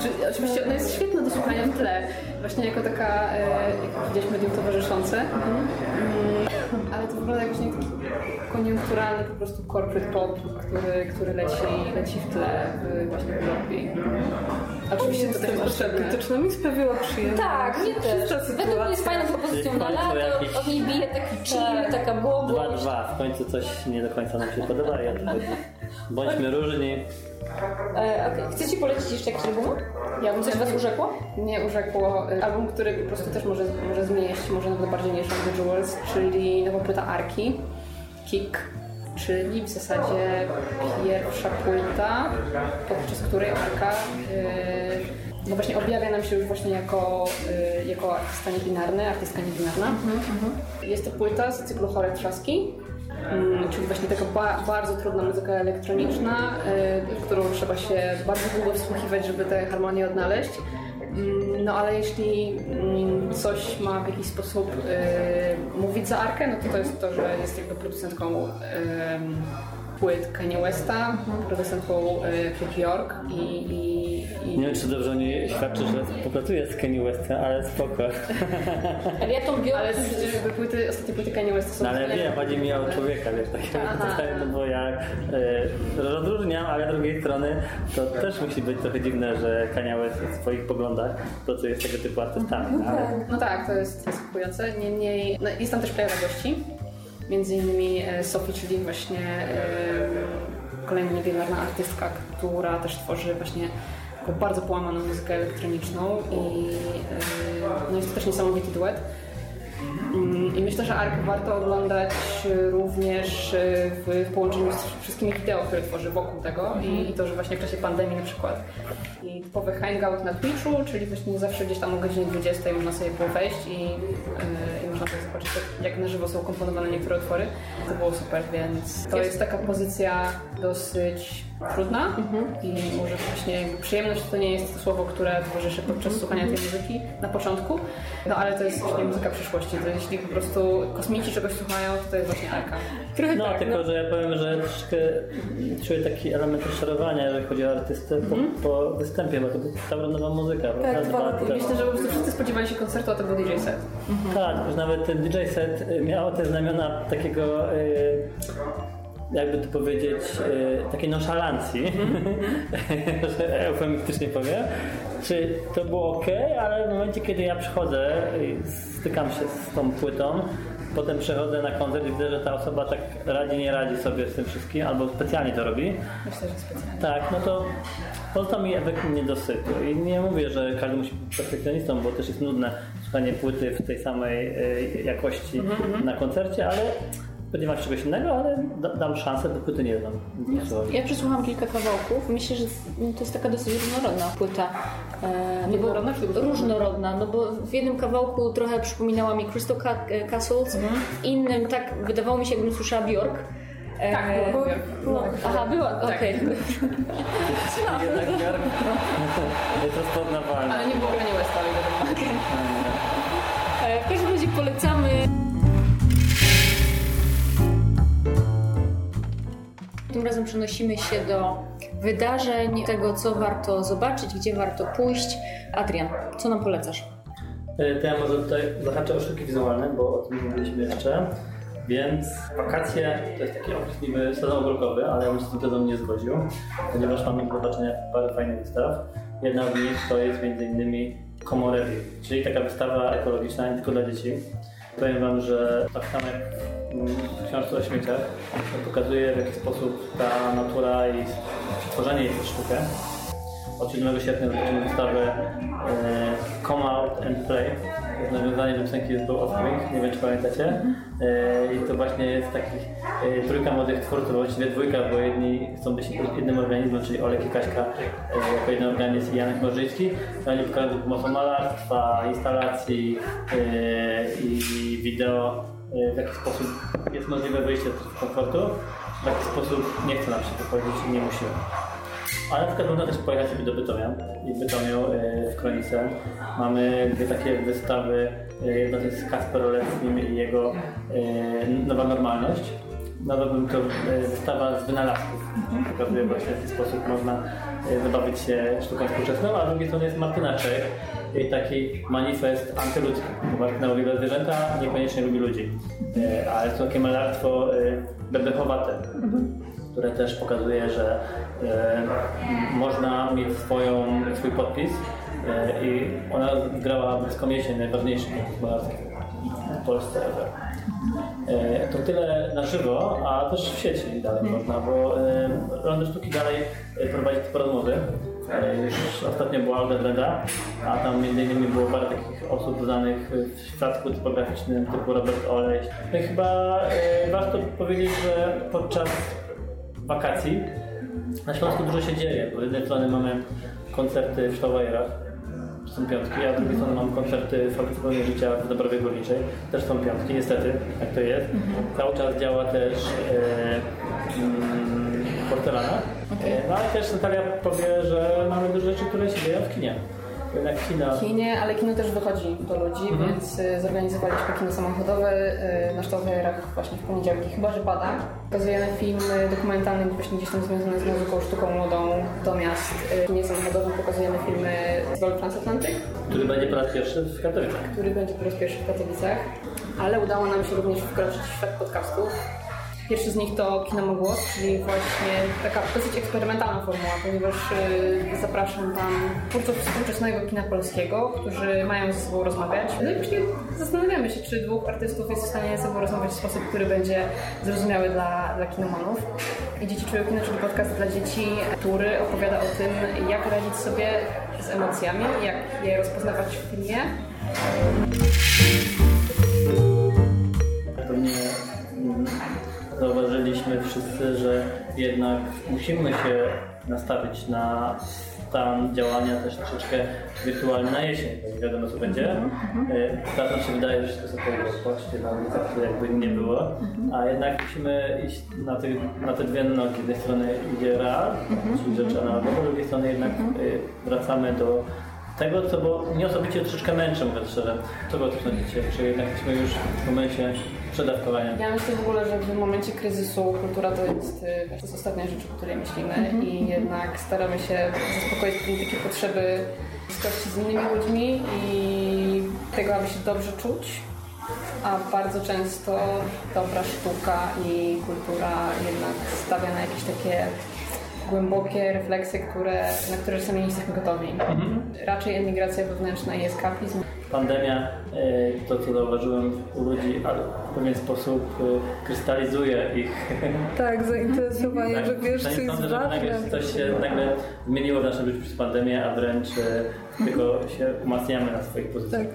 Czy, oczywiście ona jest świetna do słuchania w tle, właśnie jako taka, e, jak gdzieś medium towarzyszące. Mm, ale to wygląda jak właśnie taki koniunkturalny po prostu corporate pop, który, który leci, leci w tle w, właśnie w Europie. Oczywiście to też jest potrzebne. Krytyczna mi sprawiła przyjemność. tak, mnie też. Według mnie jest fajną propozycją na Czyli w końcu lato, jakiś- od niej bije taki chill, Tak. taka błogość. 2-2, w końcu coś nie do końca nam się podoba i o to chodzi. Bądźmy różni. E, okej. Chcecie polecić jeszcze jakiś album? Ja bym Coś Was urzekło? Nie urzekło. Album, który po prostu też może, może zmieść, może nawet bardziej niż The Jewels, czyli nowa płyta Arki, Kick, czyli w zasadzie pierwsza płyta, podczas której Arka y, no właśnie objawia nam się już właśnie jako, y, jako artysta niebinarny, artystka niebinarna. Jest to płyta z cyklu Chore Trzaski, Mm, czyli właśnie taka ba- bardzo trudna muzyka elektroniczna, y, w którą trzeba się bardzo długo wsłuchiwać, żeby te harmonie odnaleźć. Mm, No ale jeśli mm, coś ma w jakiś sposób y, mówić za Arkę, no to to jest to, że jest jakby producentką płyt Kanye Westa, producentką y, Cliff York i, i, i Nie wiem, czy dobrze o niej świadczy, że współpracuję z Kanye Westem, ale spoko. Ale ja tą biorę. ale jakby płyty, ostatnie płyty Kanye Westa są No ale wiem, chodzi mi o człowieka, wiesz, takiego, no bo ja e, rozróżniam, ale z drugiej strony to też musi być trochę dziwne, że Kanye West w swoich poglądach pracuje z tego typu artystami. ale No tak, to jest zaskakujące. Niemniej no jest tam też plejada gości. Między innymi e, Sophie, czyli właśnie e, kolejna niebinarna artystka, która też tworzy właśnie taką bardzo połamaną muzykę elektroniczną i e, no jest to też niesamowity duet. I myślę, że ARK warto oglądać również e, w, połączeniu z wszystkimi wideo, które tworzy wokół tego I, i to, że właśnie w czasie pandemii na przykład i typowy hangout na Twitchu, czyli właśnie zawsze gdzieś tam o godzinie 20 można sobie było wejść i, yy, i można sobie zobaczyć jak, jak na żywo są komponowane niektóre utwory. To było super, więc to jest taka pozycja dosyć trudna i może właśnie jakby przyjemność to nie jest to słowo, które towarzyszy podczas słuchania tej muzyki na początku, no ale to jest właśnie muzyka przyszłości, to jeśli po prostu kosmici czegoś słuchają, to to jest właśnie Arka. Trochę No, tak, tylko no. że ja powiem, że troszeczkę czuję taki element rozczarowania, jeżeli chodzi o artystę po, po występie, bo to była nowa muzyka. prawda? dwa lata Myślę, że po prostu wszyscy spodziewali się koncertu, a to był DJ set. Tak, już nawet ten DJ set miał te znamiona takiego, y, jakby to powiedzieć, y, takiej nonszalancji, że eufemistycznie powiem. Czy to było ok, ale w momencie, kiedy ja przychodzę i stykam się z tą płytą, potem przechodzę na koncert i widzę, że ta osoba tak radzi, nie radzi sobie z tym wszystkim, albo specjalnie to robi, Myślę, że specjalnie. tak, no to pozostał mi efekt niedosytu. I nie mówię, że każdy musi być perfekcjonistą, bo też jest nudne słuchanie płyty w tej samej e, jakości na koncercie, ale spodziewam się czegoś innego, ale da, dam szansę, bo płyty nie znam. Ja przesłuchałam kilka kawałków. Myślę, że to jest taka dosyć różnorodna płyta. E, no bo- czy Różnorodna, no bo w jednym kawałku trochę przypominała mi Crystal Ca- e, Castles, w innym tak wydawało mi się, jakbym słyszała Bjork. E, Tak, Bjork. było- Aha, była, okej. Jednak Björk jest rozpoznawalny. Ale nie było Kanye Westa, ale wiadomo. E, W każdym razie polecamy. Razem przenosimy się do wydarzeń, tego co warto zobaczyć, gdzie warto pójść. Adrian, co nam polecasz? E, ja może tutaj zahaczę o sztuki wizualne, bo o tym mówiliśmy jeszcze. Więc wakacje to jest taki okres niby sezon ogórkowy, ale ja bym się tym tezą nie zgodził, ponieważ mamy do zobaczenia parę fajnych wystaw. Jedna z nich to jest m.in. Komorewi, czyli taka wystawa ekologiczna nie tylko dla dzieci. Powiem Wam, że tak samo jak w książce o śmieciach, pokazuje w jaki sposób ta natura i tworzenie jej przez sztukę od 7 sierpnia zobaczymy wystawę e, Come Out and Play. To jest nawiązanie do piosenki z Blow of Wing, nie wiem czy pamiętacie. E, I to właśnie jest takich e, trójka młodych twórców, właściwie dwójka, bo jedni chcą być jednym organizmem, czyli Olek i Kaśka e, jako jeden organizm i Janek Morzyński. Oni pokazują pomocą malarstwa, instalacji e, i wideo w jaki sposób jest możliwe wyjście z komfortu, w jaki sposób nie chce nam się powiedzieć i nie musimy. Ale na przykład można też pojechać sobie do Bytomia i w Bytomiu e, w Kronice mamy dwie takie wystawy. E, Jedna to jest Kasper Olewnim i jego e, Nowa Normalność. Nazwałbym to e, wystawa z wynalazków. Pokazuje właśnie w jaki sposób można e, zabawić się sztuką współczesną, a z drugiej strony jest Martyna Czech, taki manifest antyludzki. Martyna uwielbia zwierzęta, niekoniecznie lubi ludzi. E, Ale jest to takie malarstwo e, bebechowate które też pokazuje, że e, można mieć swoją, swój podpis i ona grała blisko miesięcy najważniejszy malarski w Polsce to tyle na żywo, a też w sieci dalej można, bo Londyn Sztuki dalej prowadzi te rozmowy. E, Już ostatnio była Dreda, a tam między innymi było parę takich osób znanych w świadku typograficznym typu Robert Oleś. No chyba e, warto powiedzieć, że podczas wakacji na Śląsku dużo się dzieje, bo z jednej strony mamy koncerty w Szlawajerach, to są piątki, a z drugiej strony mamy koncerty w Fabryce Życia w Dobrowie Górniczej, też są piątki, niestety, jak to jest. Cały czas działa też e, mm, Porcelana, e, no ale też Natalia powie, że mamy dużo rzeczy, które się dzieją w kinie. Jednak kina... kinie, ale kino też wychodzi do ludzi, więc y, zorganizowaliśmy kino samochodowe y, na Ształwerach właśnie w poniedziałki, chyba że pada. Pokazujemy film dokumentalny właśnie gdzieś tam związany z muzyką, sztuką młodą do miast. W kinie samochodowym pokazujemy filmy Festiwalu Transatlantyk, który będzie po raz pierwszy w Katowicach. który będzie po raz pierwszy w Katowicach, ale udało nam się również wkroczyć w świat podcastów. Pierwszy z nich to Kino Mogłos, czyli właśnie taka dosyć eksperymentalna formuła, ponieważ y, zapraszam tam twórców współczesnego kina polskiego, którzy mają ze sobą rozmawiać. No i właśnie zastanawiamy się, czy dwóch artystów jest w stanie ze sobą rozmawiać w sposób, który będzie zrozumiały dla, dla kinomanów. I Dzieci Czują Kino, czyli podcast dla dzieci, który opowiada o tym, jak radzić sobie z emocjami, jak je rozpoznawać w filmie, Pewnie mm, zauważyliśmy wszyscy, że jednak musimy się nastawić na stan działania też troszeczkę wirtualny na jesień, bo nie wiadomo co będzie. E, Teraz nam się wydaje, że to sobie patrzcie na ulicach, to jakby nie było, a jednak musimy iść na te, na te dwie nogi. Z jednej strony idzie real, czyli rzeczy analogowe, z drugiej strony jednak e, wracamy do tego, co było mnie osobiście troszeczkę męczy, mówiąc szczerze. Co było też na dziecię, że jednak jesteśmy już w momencie przedawkowania. Ja myślę w ogóle, że w momencie kryzysu kultura to jest, y, to jest ostatnia rzecz, o której myślimy i jednak staramy się zaspokoić takie potrzeby bliskości z innymi ludźmi i tego, aby się dobrze czuć, a bardzo często dobra sztuka i kultura jednak stawia na jakieś takie głębokie refleksje, które, na które czasami nie jesteśmy gotowi. Raczej emigracja wewnętrzna i eskapizm. Pandemia, e, to co zauważyłem u ludzi, ale w pewien sposób e, krystalizuje ich. Tak, zainteresowanie, Tak, że wiesz, co sądzę, jest ważne. coś się nagle zmieniło w naszym życiu przez pandemię, a wręcz e, tylko się umacniamy na swoich pozycjach. Tak,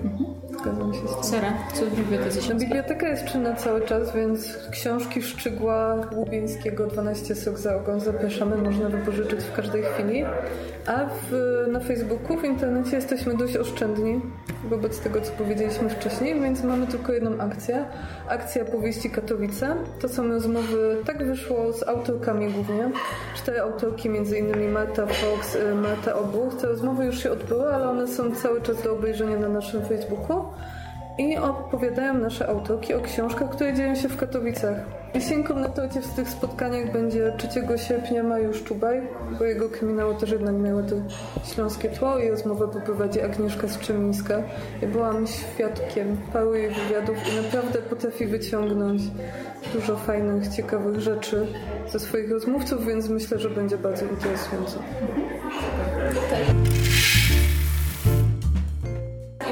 zgadzam się z tym. Sara, co w bibliotece No, się biblioteka jest czynna cały czas, więc książki Szczygła Łubieńskiego 12 sok za ogon zapraszamy, można wypożyczyć w każdej chwili. A w, na Facebooku, w internecie jesteśmy dość oszczędni wobec tego, co powiedzieliśmy wcześniej, więc mamy tylko jedną akcję. Akcja Powieści Katowice. To są rozmowy, tak wyszło z autorkami głównie. Cztery autorki, między innymi Marta Fox, y, Marta Obuch. Te rozmowy już się odbyły, ale one są cały czas do obejrzenia na naszym Facebooku i opowiadają nasze autorki o książkach, które dzieją się w Katowicach. Jesienką na torcie w tych spotkaniach będzie 3 sierpnia Mariusz Czubaj, bo jego kryminały też jednak miały to śląskie tło i rozmowę poprowadzi Agnieszka Strzemińska. Ja byłam świadkiem paru jej wywiadów i naprawdę potrafi wyciągnąć dużo fajnych, ciekawych rzeczy ze swoich rozmówców, więc myślę, że będzie bardzo interesująco. W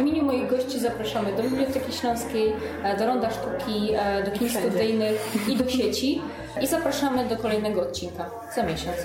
imieniu moich gości zapraszamy do Biblioteki Śląskiej, e, do Ronda Sztuki, e, do kin studyjnych i do sieci. I zapraszamy do kolejnego odcinka za miesiąc.